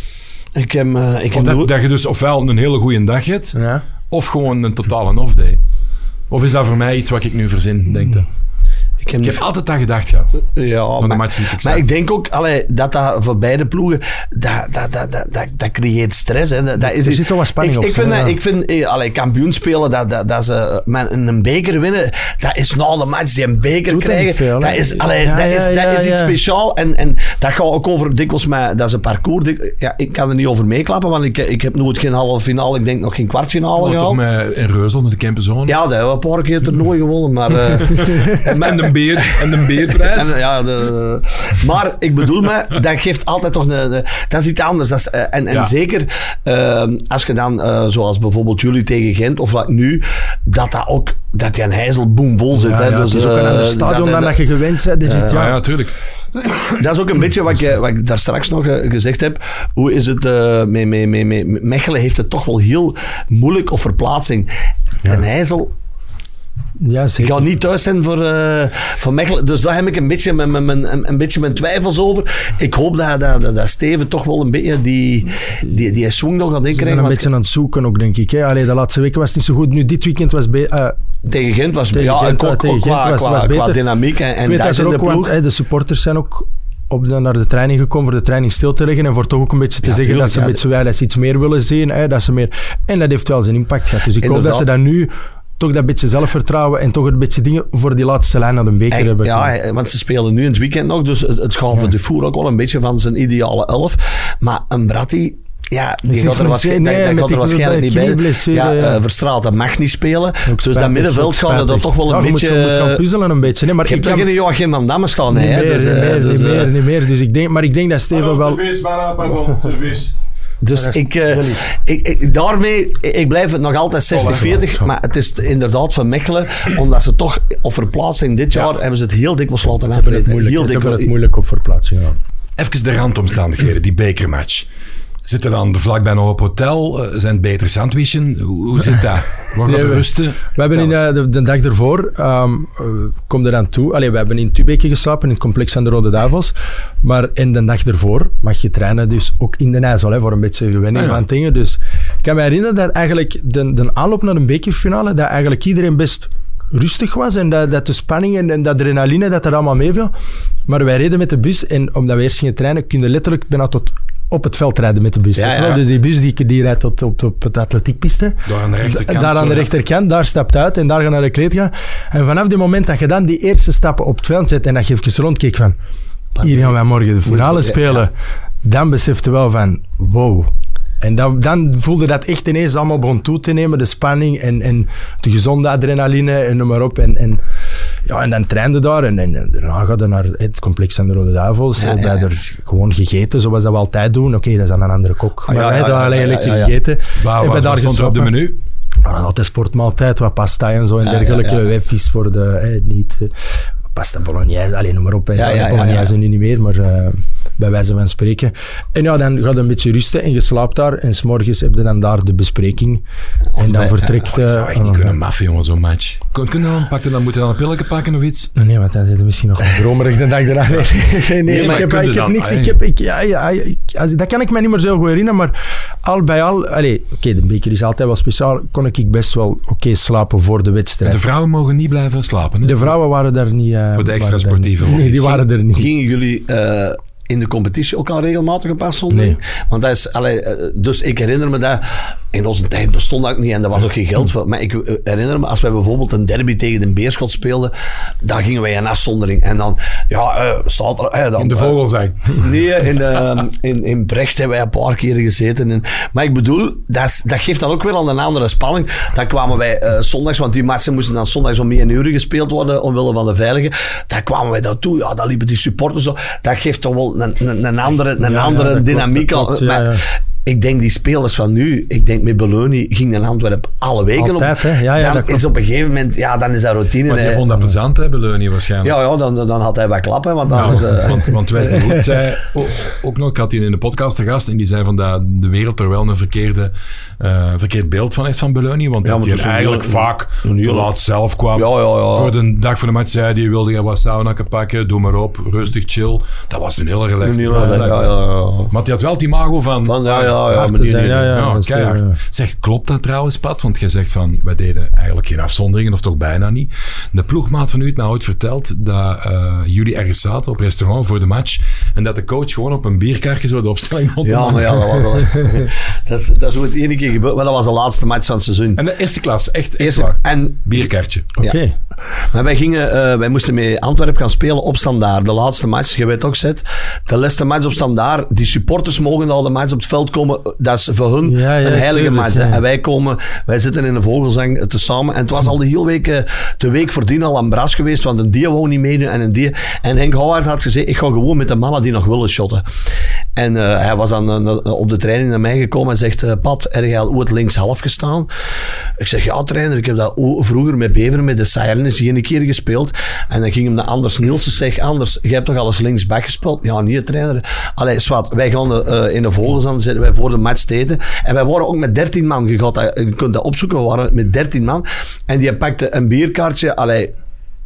Ik heb, eh, ik Of heb dat, dat je dus ofwel een hele goede dag hebt, Ja. of gewoon een totale off-day. Of is dat voor mij iets wat ik nu verzin, denk je? Ik heb Ik niet heb altijd dat gedacht gehad. Ja, de maar, match die ik maar zag. ik denk ook allee, dat dat voor beide ploegen, dat, dat, dat, dat, dat, dat creëert stress. Hè. Dat, dat is Er zit wel wat spanning ik, op, Ik vind, ja. ik vind eh, allee, kampioen spelen, dat, dat, dat ze met een beker winnen, dat is na de match die een beker Doet krijgen. veel, dat is, allee, Ja, dat ja, is, dat ja, is iets speciaals. En, en dat gaat ook over dikwijls met, dat is een parcours. dik- Ja, ik kan er niet over meeklappen, want ik, ik heb nooit geen halve finale, ik denk nog geen kwartfinale Oh, toch met in Reuzel, met de Kempenzone. Ja, dat hebben we een paar keer toernooi gewonnen, maar... eh, <laughs> en met- En de beer, <laughs> en de beerprijs. en, ja, de, maar ik bedoel me, dat geeft altijd toch een... een- dat is iets anders. Dat is, eh, en en Ja. zeker eh, als je dan, eh, zoals bijvoorbeeld jullie tegen Gent, of wat nu, dat dat ook, dat die een hijzel boom zit. Ja, hè. ja, dus, het is ook een ander stadion dat- dan dat je gewend bent. Ja, ja. ja, tuurlijk. dat is ook een beetje wat ik, wat ik daar straks nog gezegd heb. Hoe is het eh, met, met, met, met Mechelen heeft het toch wel heel moeilijk op verplaatsing. En Heijzel ja, Ik zeker. ga niet thuis zijn voor, eh, voor Mechelen. Dus daar heb ik een beetje mijn, mijn, mijn, een beetje mijn twijfels over. Ik hoop dat, dat, dat, dat Steven toch wel een beetje die, die, die swing nog gaat Ze zijn inkrijgen. een beetje aan het zoeken ook, denk ik. Hè. Allee, de laatste weken was het niet zo goed. Nu, dit weekend was eh, Tegen Gent was, Tegen ja, Gent, ook tegen qua, Gent was- qua, was qua dynamiek en, en dat in de want de supporters zijn ook op de, naar de training gekomen voor de training stil te leggen en voor toch ook een beetje te Ja, zeggen tuurlijk, dat ze, een beetje, ja, dat ze iets meer willen zien. Hè, dat ze meer, en dat heeft wel zijn impact gehad. Dus ik hoop dat ze dat nu toch dat beetje zelfvertrouwen en toch een beetje dingen voor die laatste lijn naar de beker En- hebben. ja, want ze spelen nu in het weekend nog, dus het, het gaat voor de voer ook wel een beetje van zijn ideale elf. Maar een Bratti, ja, die gaat er, nee, dat- dat gaat er waarschijnlijk niet bij. Ja, ja. eh, Verstraat, dat mag niet spelen. Dus dat middenveld gaat er dan spijtig. toch wel een je beetje... Moet, je moet gaan puzzelen een beetje. Nee, maar je hebt ik toch kan, geen Joachim van Damme staan, niet hè? meer, dus, niet eh, meer, dus, niet eh, meer, niet meer. Dus ik denk, maar ik denk dat Steven wel... Service, maar pardon, service. Dus ik, eh, ik, ik- daarmee, ik blijf het nog altijd 60-40, Zo. maar het is inderdaad van Mechelen, omdat ze toch, of verplaatsing dit jaar, hebben ze het heel dikwijls laten Ze hebben het afbreken. moeilijk, Heel ze hebben het moeilijk op verplaatsing. Ja. Even de randomstandigheden, die bekermatch. Zitten dan vlakbij nog op hotel? Eh, Zijn het beter sandwichen? Hoe, hoe zit dat? <laughs> Worden Nee, we rusten? We hebben in, eh, de, de dag ervoor, eh, kom er aan toe. Allee, we hebben in Tubeke geslapen, in het complex van de Rode Duivels. Maar in de dag ervoor mag je trainen, dus ook in de IJssel, hè, voor een beetje gewenning Ah, ja. dingen. Dus ik kan me herinneren dat eigenlijk de, de aanloop naar een bekerfinale, dat eigenlijk iedereen best rustig was en dat, dat de spanning en, en de adrenaline, dat er allemaal meeviel. Maar wij reden met de bus en omdat we eerst gingen trainen, kun je letterlijk bijna tot op het veld rijden met de bus. Ja. Dus die bus die, die rijdt tot op, op het atletiekpiste. Daar aan de rechterkant. Daar aan de rechterkant, daar stapt uit en daar gaan naar de kleed gaan. En vanaf die moment dat je dan die eerste stappen op het veld zet en dat je even rondkijkt van hier gaan wij morgen de finale spelen, dan besefte je wel van wow. En dan, dan voelde dat echt ineens allemaal begon toe te nemen, de spanning en, en de gezonde adrenaline en noem maar op. En, en, ja, en dan trainde daar en, en daarna gaat naar het complex aan de Rode Duivels. Ja, Ja, er gewoon gegeten, zoals dat we altijd doen. Oké, dat is dan een andere kok. Maar wij hebben ja, ja. gegeten. Waar, waar, daar stond op de menu? Altijd sportmaaltijd, wat pasta en zo en dergelijke. Wij vis voor de, niet eh, pasta bolognese, alleen noem maar op. Ja, ja, ja, bolognese nu niet meer, maar eh, bij wijze van spreken. En ja, dan gaat je een beetje rusten en je slaapt daar. En s'morgens heb je dan daar de bespreking. En dan ja, vertrekt... Oh, ik zou eh, echt niet oh, kunnen maffen, jongen, zo'n match. Kun, kun je dan, pak je dan, moet je dan een pilletje pakken of iets? Nee, want dan zit je misschien nog dromerig de dag eraan. <laughs> Nee, nee, nee, maar ik heb, ik niks. Ik heb, ik, ja, ja, ik, als- dat kan ik me niet meer zo goed herinneren, maar al bij al... Oké, de beker is altijd wel speciaal. Kon ik best wel oké slapen voor de wedstrijd. De vrouwen mogen niet blijven slapen. Hè? De vrouwen waren daar niet... eh, Voor de extra sportieve. Nee, die waren er niet. Gingen jullie eh, in de competitie ook al regelmatig op afzondering? Nee. Want dat is, allee, eh, dus ik herinner me dat, in onze tijd bestond dat ook niet en er was ook geen geld voor. Maar ik eh, herinner me, als wij bijvoorbeeld een derby tegen de Beerschot speelden, dan gingen wij in afzondering. En dan, ja, eh zaterdag... dan, In de eh, vogelzang. <laughs> Nee, in, eh, in, in Brecht hebben wij een paar keer gezeten. En, maar ik bedoel, dat, dat geeft dan ook weer al een andere spanning. Dan kwamen wij zondags, want die matchen moesten dan zondags om 1 uur gespeeld worden, omwille van de veilige. Daar kwamen wij daartoe. Ja, dan liepen die supporters zo. Dat geeft toch wel een, een, een andere, een andere dynamiek. al. Ik denk die spelers van nu, ik denk met Beloni ging naar Antwerpen alle weken Altijd, op. hè. Ja, ja, dan is op een gegeven moment, ja, dan is dat routine. Maar je vond dat plezant, hè, Beleunie, waarschijnlijk. ja, ja dan, dan had hij wat klappen, want dan... Ja, eh, want, want Wesley <laughs> zei ook, ook nog, ik had hier in de podcast te gast en die zei van dat de wereld er wel een verkeerde, eh, verkeerd beeld van heeft van Beleunie, want Ja, dat hij een eigenlijk heel- vaak een heel- te laat zelf kwam. Ja, ja, ja. Voor de dag van de match zei hij, wilde je wat sauna pakken, doe maar op, rustig, chill. Dat was een hele relaxed. Een heel- ja, ja, ja. Maar hij had wel het imago van... Van, ja, ja, ja. Hard maar te die- zijn, ja, ja. Ja, dat is, keihard. Zeg, klopt dat trouwens, Pat? Want jij zegt van, wij deden eigenlijk geen afzonderingen, of toch bijna niet. De ploegmaat van u heeft mij ooit verteld dat eh, jullie ergens zaten op restaurant voor de match en dat de coach gewoon op een bierkaartje zo de opstelling rond Ja, maar ja, dat was wel... <laughs> dat, is, dat is hoe het ene keer gebeurd, maar dat was de laatste match van het seizoen. En de eerste klas, echt, echt Eerste, waar. en, Bierkaartje. Oké. maar wij, gingen, eh, wij moesten met Antwerpen gaan spelen op standaard. De laatste match, je weet ook, Zet. De laatste match op standaard. Die supporters mogen al de match op het veld komen. Dat is voor hun Ja, ja, een heilige tuurlijk, match. En wij komen, wij zitten in een vogelzang te samen. En het was al de hele week, eh, de week voordien al aan Bras geweest, want een die wou niet meedoen en een die. En Henk Houwaard had gezegd, ik ga gewoon met de mannen die nog willen shotten. En eh, hij was dan eh, op de training naar mij gekomen en zegt, eh, Pat, heb jij ooit linkshalf gestaan? Ik zeg, ja trainer, ik heb dat vroeger met Beveren, met de Sirens, hier een keer gespeeld. En dan ging hem naar Anders Nielsen, zeg, Anders, jij hebt toch al eens linksback gespeeld? Ja, niet trainer. Allee, zwart, wij gaan in de Vogelzand zitten wij voor de match eten. En wij waren ook met 13 man, dat, je kunt dat opzoeken, we waren met 13 man. En die pakte een bierkaartje, allee,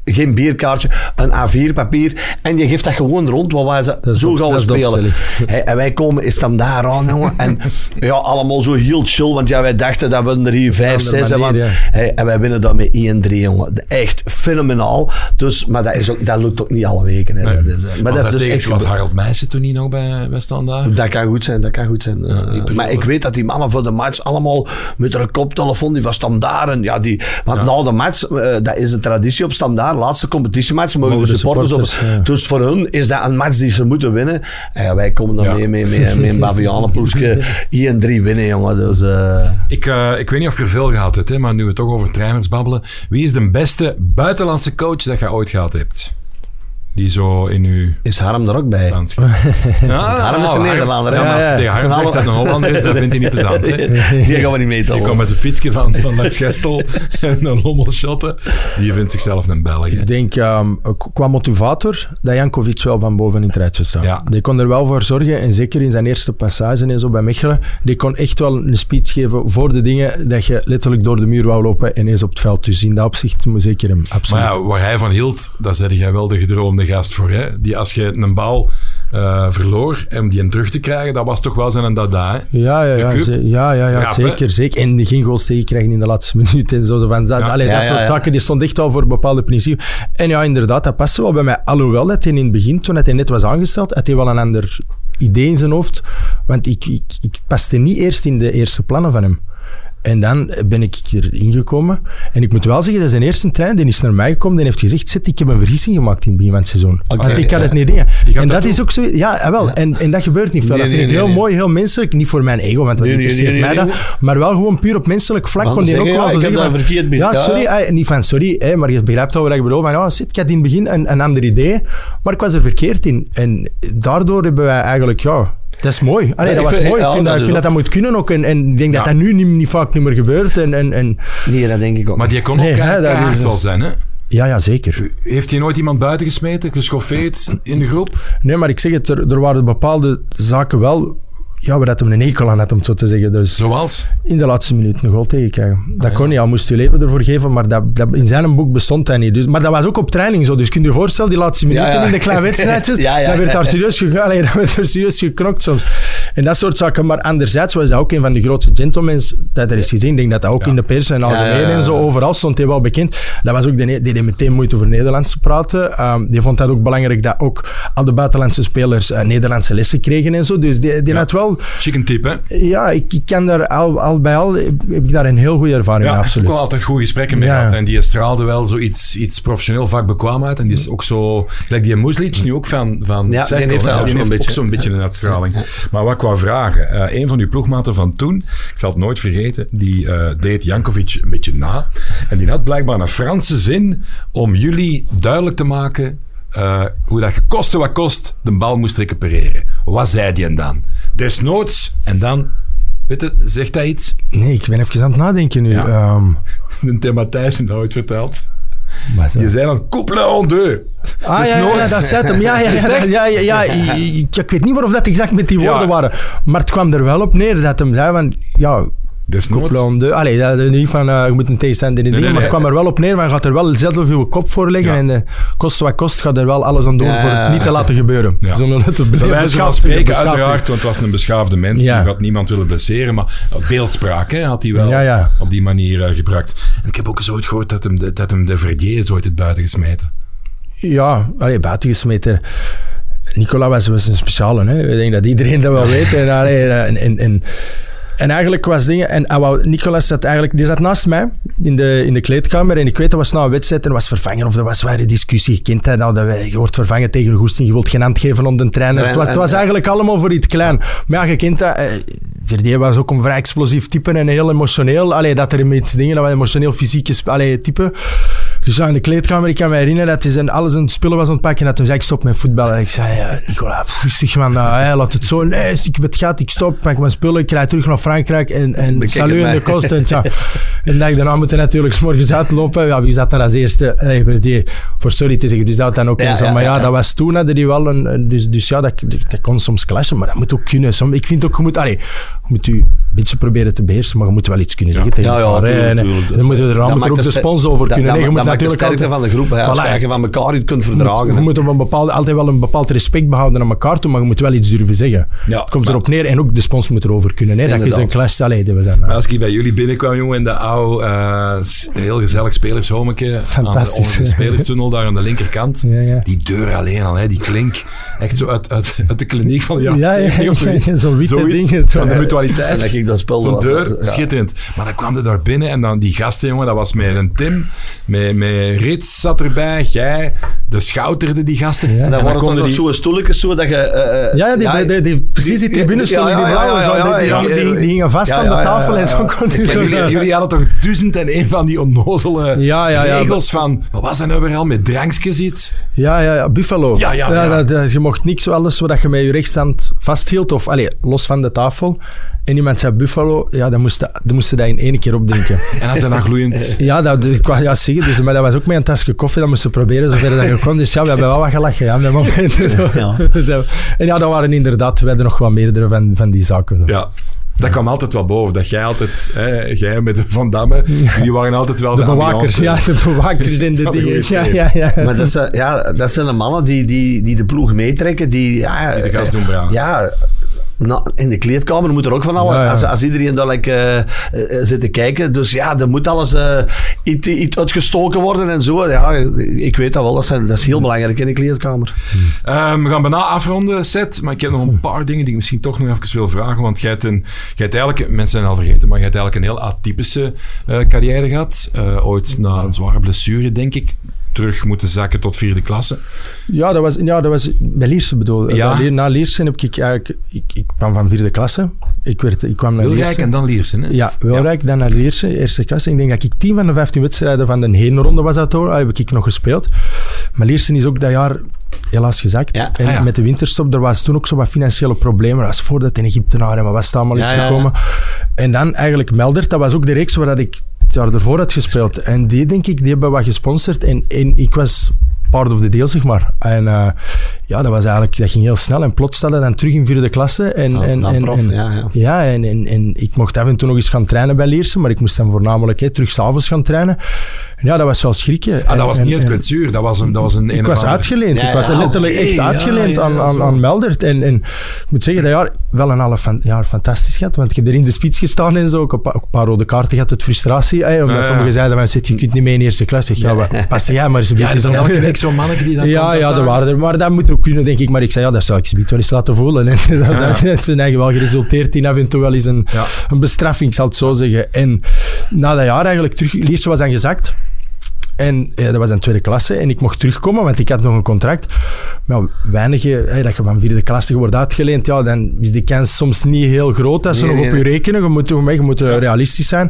geen bierkaartje, een A4-papier. En je geeft dat gewoon rond, wat wij zo gaan we spelen. Hey, <laughs> en wij komen is dan daar aan, jongen. <laughs> En ja, allemaal zo heel chill, want ja, wij dachten dat we er hier 5, Andere 6 manier, hebben. ja. Hey, en wij winnen dan met 1-3, jongen. Echt fenomenaal. Dus, maar dat, is ook, dat lukt ook niet alle weken. Hè. Nee. Dat is, eh, maar dat is dus echt was. Harald Meijsen toen niet nog bij, bij Standaard? Dat kan goed zijn, dat kan goed zijn. Eh, maar ik weet dat die mannen voor de match allemaal met een koptelefoon, die van standaard. En ja, die, want na de match, eh, dat is een traditie op standaard, laatste competitiematch, mogen de Mogen de supporters. supporters, of, ja. Dus voor hun is dat een match die ze moeten winnen. En ja, wij komen dan Ja. mee met, met, met een bavianenploegje <laughs> 1-3 winnen, jongen. Dus, eh, Ik, eh, ik weet niet of je er veel gehad hebt, hè, maar nu we toch over trainers babbelen. Wie is de beste buitenlandse coach dat je ooit gehad hebt? Die zo in uw is Harm er ook bij? <laughs> Ja, Harm is een Nederlander, hè? Ja, maar als je tegen Harm zegt dat een Hollander is, dat vindt hij niet plezant. <laughs> Die gaan we niet meetellen. Die komt met zijn fietsje van, van Lex Gestel en een lommel shotten. Die vindt zichzelf een Belg. Ik denk ehm, k- qua motivator dat Jankovic wel van boven in het rijtje staat. Ja. Die kon er wel voor zorgen, en zeker in zijn eerste passage en zo bij Mechelen, die kon echt wel een speech geven voor de dingen dat je letterlijk door de muur wou lopen en eens op het veld. Dus in dat opzicht moet zeker hem, absoluut. Maar ja, waar hij van hield, daar zeg jij wel de gedroomde gast voor. Hè? Die als je een bal eh, verloor en om die terug te krijgen, dat was toch wel zijn dada. Hè? Ja, ja, ja, De cup. ze- ja, ja, ja Rap, hè? zeker, zeker. En die geen goals tegenkrijgen in de laatste <laughs> minuut en zo. zo van, dat, Ja. allee, Ja, dat ja, soort ja. zaken, die stond echt wel voor bepaalde principes. En ja, inderdaad, dat paste wel bij mij. Alhoewel dat hij in het begin, toen hij net was aangesteld, had hij wel een ander idee in zijn hoofd. Want ik, ik, ik paste niet eerst in de eerste plannen van hem. En dan ben ik erin gekomen. En ik moet wel zeggen, dat zijn eerste trein, die is naar mij gekomen en heeft gezegd, zet, ik heb een vergissing gemaakt in het begin van het seizoen. Want ik kan ja. het niet dingen. En dat is ook zo... Ja, jawel. En, en dat gebeurt niet veel. Nee, dat vind nee, ik nee, heel mooi, heel menselijk. Niet voor mijn ego, want dat interesseert mij dat. Maar wel gewoon puur op menselijk vlak kon die ook wel ja, zo zeggen verkeerd Ja, sorry. eh, niet van sorry, hè, maar je begrijpt wel wat ik bedoel. Van, ja, shit, ik had in het begin een, een ander idee, maar ik was er verkeerd in. En daardoor hebben wij eigenlijk... Ja, dat is mooi. Allee, Ja, dat ik was vind- mooi. ja, ik vind, dat dat, ik is vind dat ook- dat moet kunnen ook. En, en ik denk Ja. dat dat nu niet, niet vaak niet meer gebeurt. En, en, en, Nee, dat denk ik ook. Maar die kon ook Nee, hè, dat keihard is- wel zijn. Hè? ja, ja, zeker. Heeft hij nooit iemand buiten gesmeten, geschoffeerd in de groep? Nee, maar ik zeg het, er, er waren bepaalde zaken wel... Ja, dat hem een hekel aan had, om het zo te zeggen. Dus Zoals? in de laatste minuut een goal tegenkrijgen. Dat Ah, kon niet. Hij moest je leven ervoor geven, maar dat, dat, in zijn boek bestond dat niet. Dus, maar dat was ook op training zo. Dus kun je je voorstellen, die laatste minuten Ja, ja. in de kleine wedstrijdjes, <laughs> Ja, ja. dan werd daar <laughs> er serieus geknokt soms. En dat soort zaken. Maar anderzijds was dat ook een van de grootste gentlemen dat er is gezien. Ik denk dat dat ook Ja. in de pers en algemeen Ja, ja, ja. en zo, overal stond hij wel bekend. Dat was ook de, die deed meteen moeite over Nederlands te praten. Ehm, die vond dat ook belangrijk dat ook al de buitenlandse spelers eh, Nederlandse lessen kregen en zo. Dus die, die Ja. had wel... Chicken tip, hè? Ja, ik, ik kan daar al, al bij al heb ik daar een heel goede ervaring Ja, mee, ik heb absoluut. wel altijd goede gesprekken mee Ja, gehad. En die straalde wel zoiets iets professioneel vakbekwaam uit. En die is ook zo... Gelijk die Muslic, nu ook van, van Ja, die heeft ook Die zo'n heeft ook beetje. zo'n beetje een uitstraling. Maar wat wou vragen. eh, een van uw ploegmaten van toen, ik zal het nooit vergeten, die eh, deed Jankovic een beetje na. En die had blijkbaar een Franse zin om jullie duidelijk te maken eh, hoe dat je koste wat kost de bal moest recupereren. Wat zei die dan? Desnoods, en dan... Weet je, zegt hij iets? Nee, ik ben even aan het nadenken nu. Ja. Ehm, <laughs> De thema Thijssen nooit verteld. Je zei dan couple en deux. Ah, ja, ja, Desnoods. ja, dat zet hem. Ja, ja, <laughs> ja, ja, ja, ja, ja, ik, weet niet waarof dat exact met die Ja. woorden waren. Maar het kwam er wel op neer dat hem zei van... Ja, Desnoods. deux. Allee, dat, dat niet van eh, je moet een tegenstander in Nee, dingen, nee, maar het kwam er wel op neer. Maar je gaat er wel zelf op je kop voor leggen. Ja. En eh, kost wat kost, gaat er wel alles aan doen Ja, voor het niet te laten gebeuren. Ja. Zonder het te van Beschaafd spreken, uiteraard, want het was een beschaafde mens. Ja. Die had niemand willen blesseren, maar beeldspraak hè, had hij wel Ja, ja. op die manier eh, gebruikt. En ik heb ook eens ooit gehoord dat hem de, dat hem de Verdier is ooit het buiten gesmeten. Ja, allee, buitengesmeten. Nicola was, was een speciale. Hè. Ik denk dat iedereen dat wel weet. En, allee, en, en, en, en eigenlijk was dingen... En wou- Nicolas zat eigenlijk... Die zat naast mij in de, in de kleedkamer. En ik weet, dat was na een wedstrijd en was vervangen. Of er was waar een discussie. Je kent nou, dat je wordt vervangen tegen een goesting. Je wilt geen hand geven om de trainer. Ja, het was, het was ja. eigenlijk allemaal voor iets klein. Maar ja, je kent dat... eh, Verdier was ook een vrij explosief type en heel emotioneel. Allee, dat er met iets dingen, dat was emotioneel fysieke sp- allee, type. Dus ja, in de kleedkamer, ik kan me herinneren dat hij zijn, alles aan het spullen was aan het pakken. En dat hij zei, ik stop met voetbal. En ik zei, ja, Nicola, rustig man, nou, hè, laat het zo. Nee, ik heb het gehad, ik stop, pak mijn spullen, ik rijd terug naar Frankrijk en, en salut in de kost. En, tja. en dag daarna moeten we natuurlijk morgens uitlopen. Ja, wie zat daar als eerste? Allee, Verdier, voor sorry te zeggen. Dus dat dan ook Ja, ja, Maar ja, ja, ja. dat was toen, hadden die wel een... een- Dus, dus ja, dat, dat kon soms clashen, maar dat moet ook kunnen. Som- ik vind ook, je moet, allee, moet je beetje proberen te beheersen, maar je moet wel iets kunnen zeggen tegen Ja, ja, En. Dan moet je er, moet maakt ook de spons over kunnen. dat, Je maakt de natuurlijk sterkte altijd- van de groep. hè, Als Voilà. je van elkaar iets kunt verdragen. je moet op een bepaalde, altijd wel een bepaald respect behouden aan elkaar toe, maar je moet wel iets durven zeggen. Ja, het komt maar- erop neer en ook de spons moet erover kunnen. Hè, dat je Inderdaad. een clash allee, we zijn. Maar als ik bij jullie binnenkwam, jongen, in de oude, eh, heel gezellig spelershomeke. Fantastisch. Aan de, de spelerstunnel daar aan de linkerkant. Ja, ja. Die deur alleen al, hè, die klink. Echt zo uit, uit, uit de kliniek van de <laughs> Ja, ja, 70 of ja, zo'n witte Zoiets. ding, zo. Van de mutualiteit. dat ik dat spel Zo'n deur, Ja. schitterend. Maar dan kwam er daar binnen en dan die gasten, jongen, dat was met een Tim, met, met Rits zat erbij, jij, de schouterde die gasten. Ja. En dan waren er konden nog die- zo'n stoeltjes zo dat je... eh, eh, Ja, ja, die, die, die, precies die tribunestoelen, die blauwe, die, die, die, die gingen vast Ja, aan de ja, tafel ja, en zo kon jullie, jullie hadden toch duizend en één van die onnozele Ja, ja, ja. regels van... Wat was dat nou weer al? Met drankjes iets? Ja, ja, ja, Buffalo. Ja, ja, ja. Dat, dat- je mocht niks alles wat je met je rechtshand vasthield, of allee, los van de tafel. En iemand zei Buffalo, ja, dan moest, je- dan moest dat in één keer opdenken. <laughs> En als hij dan gloeiend... Ja, dat, ik wou ja, zeggen, dus, dat was ook met een tasje koffie, dat moesten we proberen zover dat je kon. Dus ja, we hebben wel wat gelachen, ja, met momenten. <laughs> Ja. Dus, eh, en ja, dat waren inderdaad, we hadden nog wat meerdere van, van die zaken. Ja. Dat kwam altijd wel boven. Dat jij altijd, hè, jij met de Van Damme, die waren altijd wel de, De bewakers, ambiance. ja, de bewakers en <laughs> de dingen. Ja, ja, ja. Maar dat zijn, ja, dat zijn de mannen die, die, die de ploeg meetrekken. Die, ja, Die de gas eh, doen braan. Ja, na- in de kleedkamer moet er ook van alles. Ja, ja. Als, als iedereen daar like, eh, eh, zit te kijken. Dus ja, er moet alles eh, iets, iets uitgestoken worden en zo. Ja, ik weet dat wel. Dat, zijn, dat is heel belangrijk in de kleedkamer. Ehm, we gaan bijna afronden, Seth. Maar ik heb nog een paar dingen die ik misschien toch nog even wil vragen. Want jij hebt, een, jij hebt eigenlijk, mensen zijn al vergeten, maar jij hebt eigenlijk een heel atypische eh, carrière gehad. Eh, ooit na een zware blessure, denk ik. Terug moeten zakken tot vierde klasse. Ja, dat was, ja, dat was bij Lierse bedoel. Ja. Na Lierse heb ik eigenlijk... Ik, ik kwam van vierde klasse. Ik, werd, ik kwam naar Wilrijk en dan Liersen. Hè? Ja, Wilrijk, dan naar Lierse, eerste klasse. Ik denk dat ik 10 van de 15 wedstrijden van de heenronde was dat hoor. heb ik nog gespeeld. Maar Lierse is ook dat jaar helaas gezakt. Ja. En Ah, ja. met de winterstop, er was toen ook zo wat financiële problemen. Dat was voordat de Egyptenaren, maar was het allemaal is Ja, ja, ja. gekomen. En dan eigenlijk Meldert, dat was ook de reeks waar dat ik het jaar ervoor had gespeeld. En die, denk ik, die hebben wat gesponsord. En, en ik was part of the deal, zeg maar. En eh, ja, dat was eigenlijk, dat ging heel snel. En plots stelde dan terug in vierde klasse. En, Ja, en, en, prof, en- ja, ja. ja, en, en, en ik mocht af en toe nog eens gaan trainen bij Leersen, maar ik moest dan voornamelijk hè, terug s'avons gaan trainen. Ja, dat was wel schrikken. Ah, dat was en- niet uit en- kwetsuur. Dat was een, dat was een, ik was uitgeleend. Ja, ik was ja, letterlijk oké, echt ja, uitgeleend ja, aan, aan, aan Meldert. En, en ik moet zeggen, dat jaar wel een half fan, jaar fantastisch gehad. Want ik heb er in de spits gestaan en zo. Ook een, pa- ook een paar rode kaarten gehad uit frustratie. hè, omdat Ja, ja. sommigen zeiden, van, je kunt niet mee in eerste klas. Ik zeg, ja, wat- pas jij maar eens een Ja, beetje is er zo. elke week zo'n mannetje die <laughs> dat Ja, ja, er uitdagen? waren er. Maar dat moet ook kunnen, denk ik. Maar ik zei, ja, dat zou ik ze wel eens laten voelen. <laughs> En dat, dat, dat heeft eigenlijk wel geresulteerd in af en toe wel eens een, Ja. een bestraffing, ik zal het zo zeggen. En na dat jaar eigenlijk terug... Lierse was dan gezakt. En ja, dat was een tweede klasse. En ik mocht terugkomen, want ik had nog een contract. Maar ja, weinige, hè, dat je van vierde klasse wordt uitgeleend, ja, dan is de kans soms niet heel groot als ze Nee, nog nee, op je nee. rekenen. Je moet, je moet eh, realistisch zijn.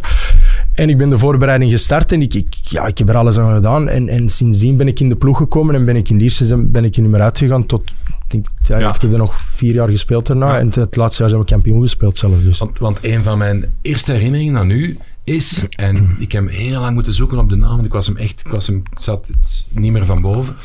En ik ben de voorbereiding gestart en ik, ik, ja, ik heb er alles aan gedaan. En, en sindsdien ben ik in de ploeg gekomen en ben ik in Lierse ben ik er niet meer uitgegaan tot... Ik, denk, ja, Ja. ik heb er nog vier jaar gespeeld daarna. En het laatste jaar zijn we kampioen gespeeld zelf. Dus. Want, want een van mijn eerste herinneringen aan u is, en ik heb hem heel lang moeten zoeken op de naam, want ik was hem echt, ik was hem, ik zat het niet meer van boven.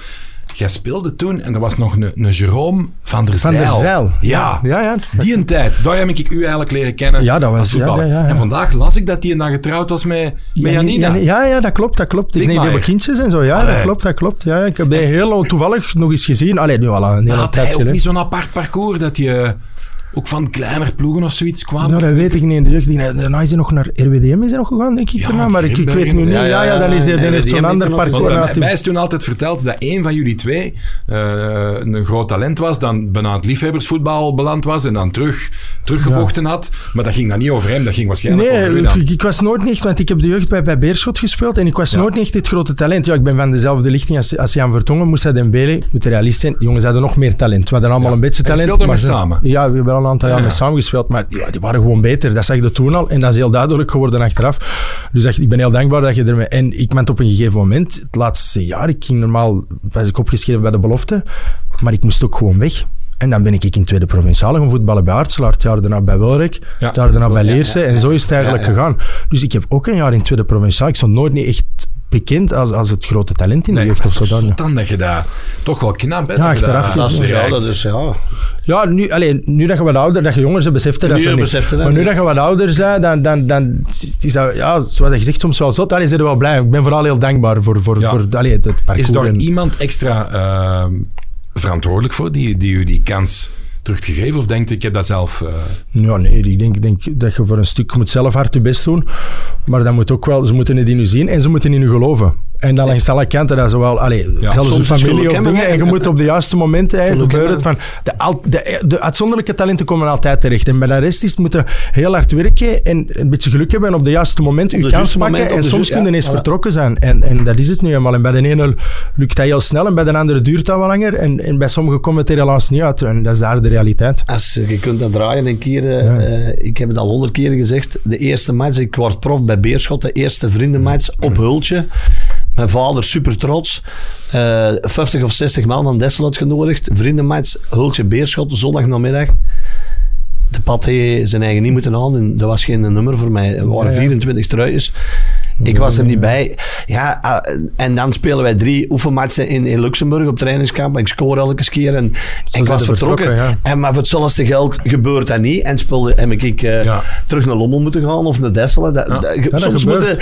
Jij speelde toen en er was nog een, een Jerome van der Van der Zijl. Zijl. Ja, Ja, ja. die een tijd. Daar heb ik u eigenlijk leren kennen Ja, dat was- ja, ja, ja. En vandaag las ik dat hij dan getrouwd was met, met Janina. Ja, ja, dat klopt, dat klopt. Ik Big nee, die Maier. hebben kindjes en zo. Ja, Allee. dat klopt, dat klopt. Ja, ik heb die heel toevallig nog eens gezien. Allee, nu al een hele had tijd hij ook niet zo'n apart parcours dat je ook van kleiner ploegen of zoiets kwam? Nou, dat weet ik niet in de jeugd. Daarna is hij nog naar RWDM is hij nog gegaan, denk ik. Ja, daarna. Maar ik, weet nu niet. Ja, Ja, dan is hij, dan heeft zo'n ander er parcours. gehad. mij is toen altijd verteld dat één van jullie twee eh, een groot talent was, dan bijna het liefhebbersvoetbal beland was en dan terug, teruggevochten had. Maar dat ging dan niet over hem, dat ging waarschijnlijk over u Nee, dan. ik, ik was nooit niet, want ik heb de jeugd bij, bij Beerschot gespeeld en ik was nooit niet het grote talent. Ja, ik ben van dezelfde lichting als, als Jan Vertongen, Moussa Dembele, moet realist zijn. Die jongens hadden nog meer talent. We hadden allemaal een beetje En je talent. speelde maar mee ze- samen? Ja, we hebben al een aantal jaar Ja. mee samen gespeeld, maar ja, die waren gewoon beter. Dat zag je toen al en dat is heel duidelijk geworden achteraf. Dus echt, ik ben heel dankbaar dat je ermee... En ik ben op een gegeven moment, het laatste jaar, ik ging normaal, was ik opgeschreven bij de belofte, maar ik moest ook gewoon weg. En dan ben ik in tweede provinciale gaan voetballen bij Artselaar, het jaar daarna bij Welrijk, Ja. het jaar daarna bij Leerse. ja, En zo is het eigenlijk gegaan. Dus ik heb ook een jaar in tweede provinciale. Ik stond nooit niet echt bekend als, als het grote talent in de Nee, jeugd of het zo. Dan. dat je dat... Toch wel knap, hè? Ja, achteraf dat ja, dat is, ja. Ja, nu, allee, nu dat je wat ouder, dat je jongens ze beseften dat ze niet. Maar nu dat je wat ouder bent, dan, dan, dan is dat, ja, zoals je zegt, soms wel zot. Allee, zijn er wel blij. Ik ben vooral heel dankbaar voor, voor, Ja. voor allee, het, het parcours. Is daar en- iemand extra ehm, verantwoordelijk voor die, die u die kans terug te geven? Of denkt u, ik heb dat zelf... eh, Ja, nee, ik denk, denk dat je voor een stuk je moet zelf hard je best doen. Maar dat moet ook wel, ze moeten het in u zien en ze moeten in u geloven. En dan langs alle kanten, dat zowel, allee, zelfs soms een familie of dingen. En je moet op de juiste momenten, het van, de, al- de, de uitzonderlijke talenten komen altijd terecht. En bij de rest is het moeten heel hard werken en een beetje geluk hebben en op de juiste moment je kans pakken. moment, en soms ju- kunnen ja. vertrokken zijn. En, en dat is het nu eenmaal. En bij de ene lukt dat heel snel en bij de andere duurt dat wel langer. En, en bij sommigen komt het er helaas niet uit. En dat is daar de realiteit. Als, je kunt dat draaien een keer. eh, Ja. eh, ik heb het al honderd keer gezegd. De eerste match, ik word prof bij Beerschot. De eerste vriendenmatch op Hultje. Mijn vader super trots. Eh 50 of 60 man van Dessel uitgenodigd. Vriendenmatch, Hultje Beerschot, zondag namiddag. De pad heeft zijn eigen niet moeten aandoen. Dat was geen nummer voor mij. Er waren Ja, ja. 24 truitjes. Ik was er niet bij. Ja, ah, en dan spelen wij drie oefenmatchen in, in Luxemburg op trainingskamp. Ik scoor elke keer en ik was vertrokken. vertrokken, ja. En maar voor hetzelfde geld gebeurt dat niet. En speelde, heb ik eh, Ja. terug naar Lommel moeten gaan of naar Desselen. Dat, Ja. dat- Ja, dat soms moeten,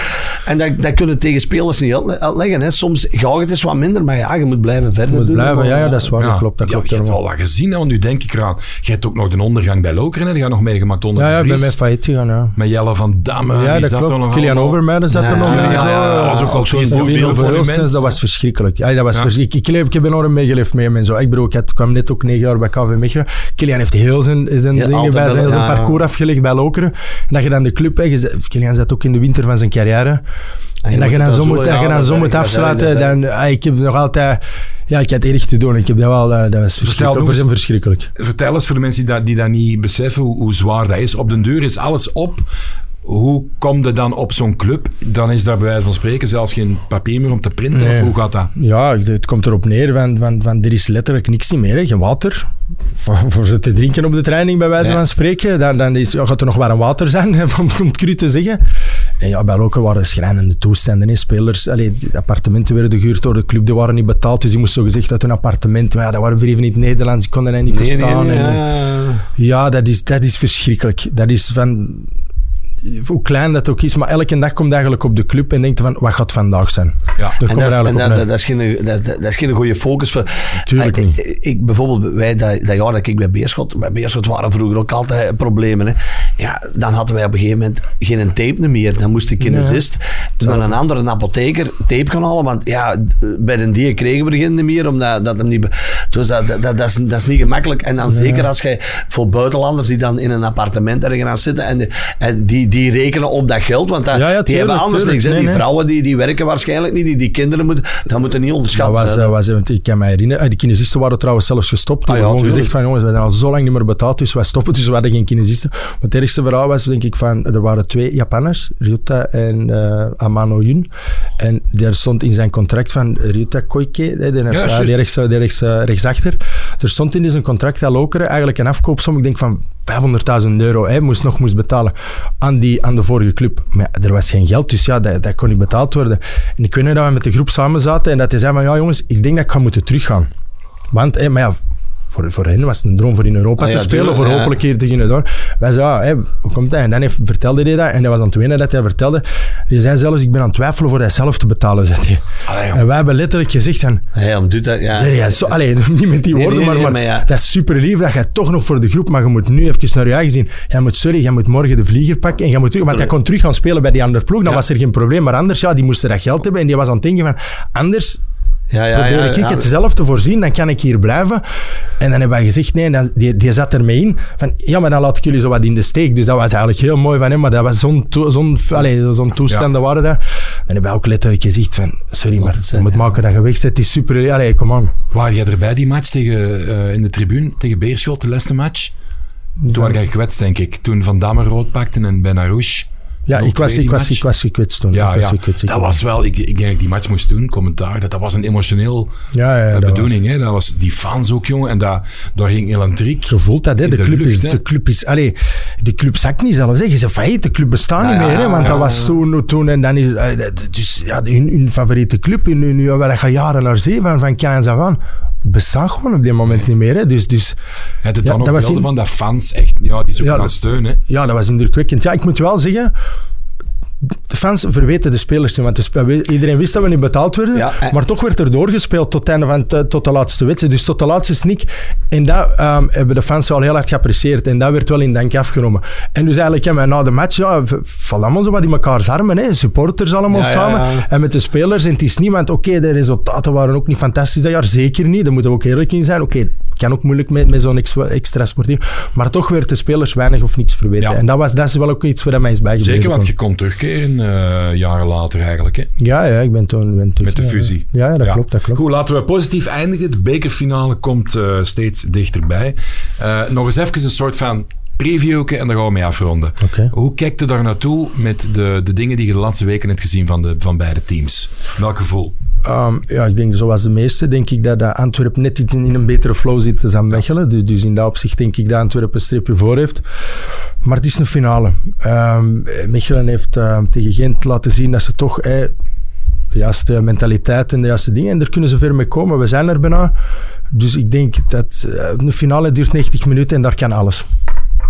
en dat, dat kunnen tegen spelers niet uit- uitleggen. Hè. Soms gaat het eens wat minder, maar ja, je moet blijven verder Je moet doen. blijven, ja, ja, dat is waar. ja, Dat klopt, dat ja, klopt je hebt wel helemaal. wat gezien, want nu denk ik eraan. Je hebt ook nog de ondergang bij Lokeren, hè? die gaat nog meegemaakt onder Ja, ja, de ik ben Vries. met failliet gegaan, ja. Met Jelle van Damme. Ja, dat zat klopt. nog Kilian? Overmeijden zat Zo. dat was ook al zo'n. Verhulstens, dat was verschrikkelijk. Ja, dat was ik, ik, ik heb enorm meegeleefd met hem en zo. Ik bedoel, ik had, kwam net ook negen jaar bij KV Mechelen. Kilian heeft heel zijn, zijn Ja, dingen bij zijn, parcours afgelegd bij Lokeren. En dat je dan de club... Hè, Kilian zat ook in de winter van zijn carrière. En, dat je dan zo dan moet, dat je dan zo moet afsluiten, dat dan... ah, ik heb nog altijd... Ja, ik had erg te doen. Ik heb dat wel... eh, Dat was verschrikkelijk. eens-. Vertel eens voor de mensen die dat, die dat niet beseffen hoe, hoe zwaar dat is. Op den deur is alles op. Hoe kom je dan op zo'n club? Dan is daar bij wijze van spreken zelfs geen papier meer om te printen. Nee. Of hoe gaat dat? Ja, het komt erop neer van, van, van er is letterlijk niks meer. Hè. Geen water. Voor, voor ze te drinken op de training, bij wijze van spreken. Dan, dan is, ja, gaat er nog warm water zijn, <laughs> om, het cru te zeggen. En ja, bij Loken waren schrijnende toestanden. Hè. Spelers, allee, de appartementen werden gehuurd door de club, die waren niet betaald. Dus die moesten zo gezegd uit hun appartement. Maar ja, dat waren brieven in het Nederlands, ik kon dat niet Nee, verstaan. nee, En, ja. ja, dat is, dat is verschrikkelijk. Dat is van... Hoe klein dat ook is, maar elke dag komt eigenlijk op de club en denkt van, wat gaat vandaag zijn? Ja. Daar En dat, is, en dat, is geen, dat, dat is geen goede focus. Voor, Tuurlijk ik, niet. Ik, ik- bijvoorbeeld, wij, dat, dat jaar dat ik bij Beerschot... Bij Beerschot waren vroeger ook altijd problemen. Hè. Ja, dan hadden wij op een gegeven moment geen tape meer. Dan moest de kinesist met een andere een apotheker tape gaan halen. Want ja, bij de die kregen we geen meer. Omdat dat hem niet... Dus dat, dat, is, dat is niet gemakkelijk. En dan zeker als jij voor buitenlanders die dan in een appartement ergens zitten en, en die, die rekenen op dat geld. Want dat, Ja, ja, die tuurlijk, hebben anders tuurlijk. niks. Nee, die nee. vrouwen die, die werken waarschijnlijk niet. Die, die kinderen moeten... Dat moeten niet Dat onderschatten. was, zijn. eh, was, want ik kan me herinneren, eh, de kinesisten waren trouwens zelfs gestopt. Die Ah, ja, hebben gewoon tuurlijk. gezegd van jongens, wij zijn al zo lang niet meer betaald, dus wij stoppen. <laughs> Dus we hadden geen kinesisten. Maar het ergste verhaal was denk ik van, er waren twee Japanners, Ryuta en eh, Amano Yun. En daar stond in zijn contract van Ryuta Koike, die, Ja, die, rechts, die rechts, rechtsachter. Er stond in zijn contract dat Lokeren eigenlijk een afkoopsom, ik denk van 500.000 euro, hè, moest nog moest betalen aan, die, aan de vorige club. Maar er was geen geld, dus ja, dat, dat kon niet betaald worden. En ik weet nog dat we met de groep samen zaten en dat hij zei van, ja jongens, ik denk dat ik ga moeten teruggaan. Want, hè, maar ja, voor, voor hen was het een droom voor in Europa Ah, ja, te spelen, voor ja. hopelijk hier te kunnen doen. Wij zeiden, ja, hè, hoe komt dat? En dan heeft, vertelde hij dat, en dat was aan het wenen dat hij vertelde. Die zei zelfs, ik ben aan het twijfelen voor dat zelf te betalen, zei hij. Allee. En wij hebben letterlijk gezegd van, Ja, maar doet dat... Ja. Zeg jij, zo, allee, <laughs> niet met die Nee, woorden, nee, maar, nee, maar, dat is super lief dat jij toch nog voor de groep, maar je moet nu even naar je eigen zien. Jij moet, sorry, jij moet morgen de vlieger pakken en jij moet terug, want hij kon terug gaan spelen bij die andere ploeg, dan was er geen probleem. Maar anders, ja, die moesten dat geld hebben en die was aan het denken van, anders Ja, ja, probeer ja, ik ja. het zelf te voorzien, dan kan ik hier blijven. En dan hebben wij gezegd, nee, dan, die, die zat ermee in. Van, ja, maar dan laat ik jullie zo wat in de steek. Dus dat was eigenlijk heel mooi van hem, maar dat was zo'n to- zo'n allee, zo'n toestanden waren daar. Dan hebben wij ook letterlijk gezegd van, sorry, maar het je moet ja. maken dat je weg zit. Het is super, allee, kom aan. Waar jij erbij die match tegen, eh, in de tribune tegen Beerschot, de laatste match? Toen waren jij gekwetst, denk ik. Toen Van Damme rood pakte en Ben Arouche Ja, ik was, ik, was, ik was gekwetst toen. Ja, ja. gekwetst, dat was- wel, ik, ik denk dat ik die match moest doen, commentaar, dat, dat was een emotioneel Ja, ja, eh, dat was- bedoeling. Hè? Dat was die fans ook, jongen. En dat, daar ging Elantriek. Je voelt dat, hè? De, de club lucht, is, hè? de club is... Allee, de club zakt niet zelfs. Hè. Je zegt failliet, de club bestaat Ja, niet meer. Hè, want dat was toen, toen en dan is... allee, dat- Dus ja, hun, hun favoriete club, hun, hun, hun, waar je jaren naar zee van, van Kains af aan, bestaat gewoon op dit moment niet meer. Hè. Dus, dus Het dan Ja, ook dat was in- van dat fans echt, ja, die zoeken Ja, aan dat- steun. Hè? ja, dat was indrukwekkend. Ja, ik moet wel zeggen... De fans verweten de spelers niet, want de spe- iedereen wist dat we niet betaald werden. Ja, en- maar toch werd er doorgespeeld tot, het einde van het- tot de laatste wedstrijd. Dus tot de laatste snik. En dat ehm, hebben de fans wel heel hard geapprecieerd. En dat werd wel in dank afgenomen. En dus eigenlijk, ja, na de match, ja, vallen allemaal zo wat in mekaars armen. Hè. Supporters allemaal Ja, samen. ja. En met de spelers. En het is niet, want oké, de resultaten waren ook niet fantastisch dat jaar. Zeker niet. Daar moeten we ook eerlijk in zijn. Oké, kan ook moeilijk met, met zo'n extra, sportief. Maar toch werd de spelers weinig of niks verweten. Ja. En dat, was, dat is wel ook iets waar mij is bijgebleven. Zeker, want je kon terugkeren eh, jaren later eigenlijk. Hè? Ja, ja, ik ben toen... Ben terug, Met de fusie. Ja, ja, dat klopt, dat klopt. Goed, laten we positief eindigen. De bekerfinale komt eh, steeds dichterbij. Eh, nog eens even een soort van previewke en dan gaan we mee afronden. Hoe kijkt u daar naartoe met de, de dingen die je de laatste weken hebt gezien van, de, van beide teams? Welk gevoel? Ehm, ja, ik denk zoals de meeste, denk ik dat, Antwerpen net iets in, in een betere flow zit dan Mechelen. Dus, dus in dat opzicht denk ik dat Antwerpen een streepje voor heeft. Maar het is een finale. Ehm, Mechelen heeft ehm, tegen Gent laten zien dat ze toch eh, de juiste mentaliteit en de juiste dingen, en daar kunnen ze ver mee komen. We zijn er bijna. Dus ik denk dat eh, een finale duurt 90 minuten en daar kan alles.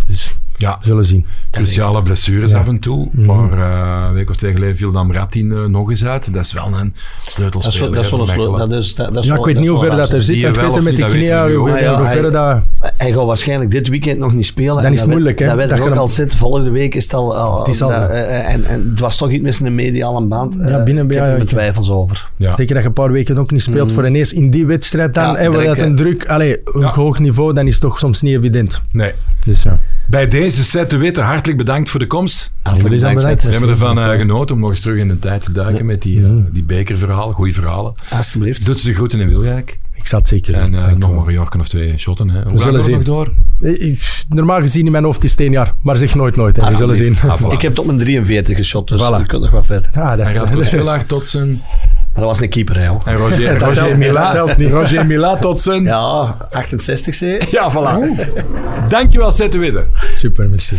Dus Ja, we zullen zien. cruciale blessures af en toe. Mhm. Maar eh, een week of twee geleden viel Damratin eh, nog eens uit. Dat is wel een Dat is, sleutelspeler. dat is wel een sleutel. Dat is, dat, dat is Ja, ik weet niet hoe ver dat er zit. Die Ik weet het met de weten knieën, hoe ver dat... Hij gaat waarschijnlijk dit weekend nog niet spelen. Dan En is het moeilijk, hè. Dat weet ik ook al zit. Volgende week is het al... Het is al- dat, eh, en, en het was toch iets met een mediale band. Ja, Eh, binnen- ik heb er ik- twijfels over. Zeker dat je een paar weken ook niet speelt voor ineens in die wedstrijd dan, Ja, waar druk, dat een druk, allee, een hoog niveau, dan is het toch soms niet evident. Nee. Dus ja. Bij deze set de Witte, hartelijk bedankt voor de komst. Hartelijk bedankt. bedankt. We hebben ervan eh, genoten om nog eens terug in de tijd te duiken met die, eh, die bekerverhalen, goede verhalen. Alsjeblieft. Doet ze de groeten in Wilrijk. Ik zal het zeker En doen. eh, nog maar een jaar of twee shotten. Hè. Hoe lang zullen gaat het nog zien. door? Is- Normaal gezien in mijn hoofd is het één jaar, maar zeg nooit nooit. Hè. We zullen zien. Ah, voilà. Ik heb tot mijn 43 geschot, dus Voilà. je kunt nog wat vet. Ah, dat, Hij gaat Villaar tot zijn... Maar dat was een keeper, hè. joh. En Roger, <laughs> Dat Roger, telt Mila, telt niet. Roger Mila tot zijn... Ja, Ja, 68 C. voilà. Dankjewel, Zet de Witte. Super, merci.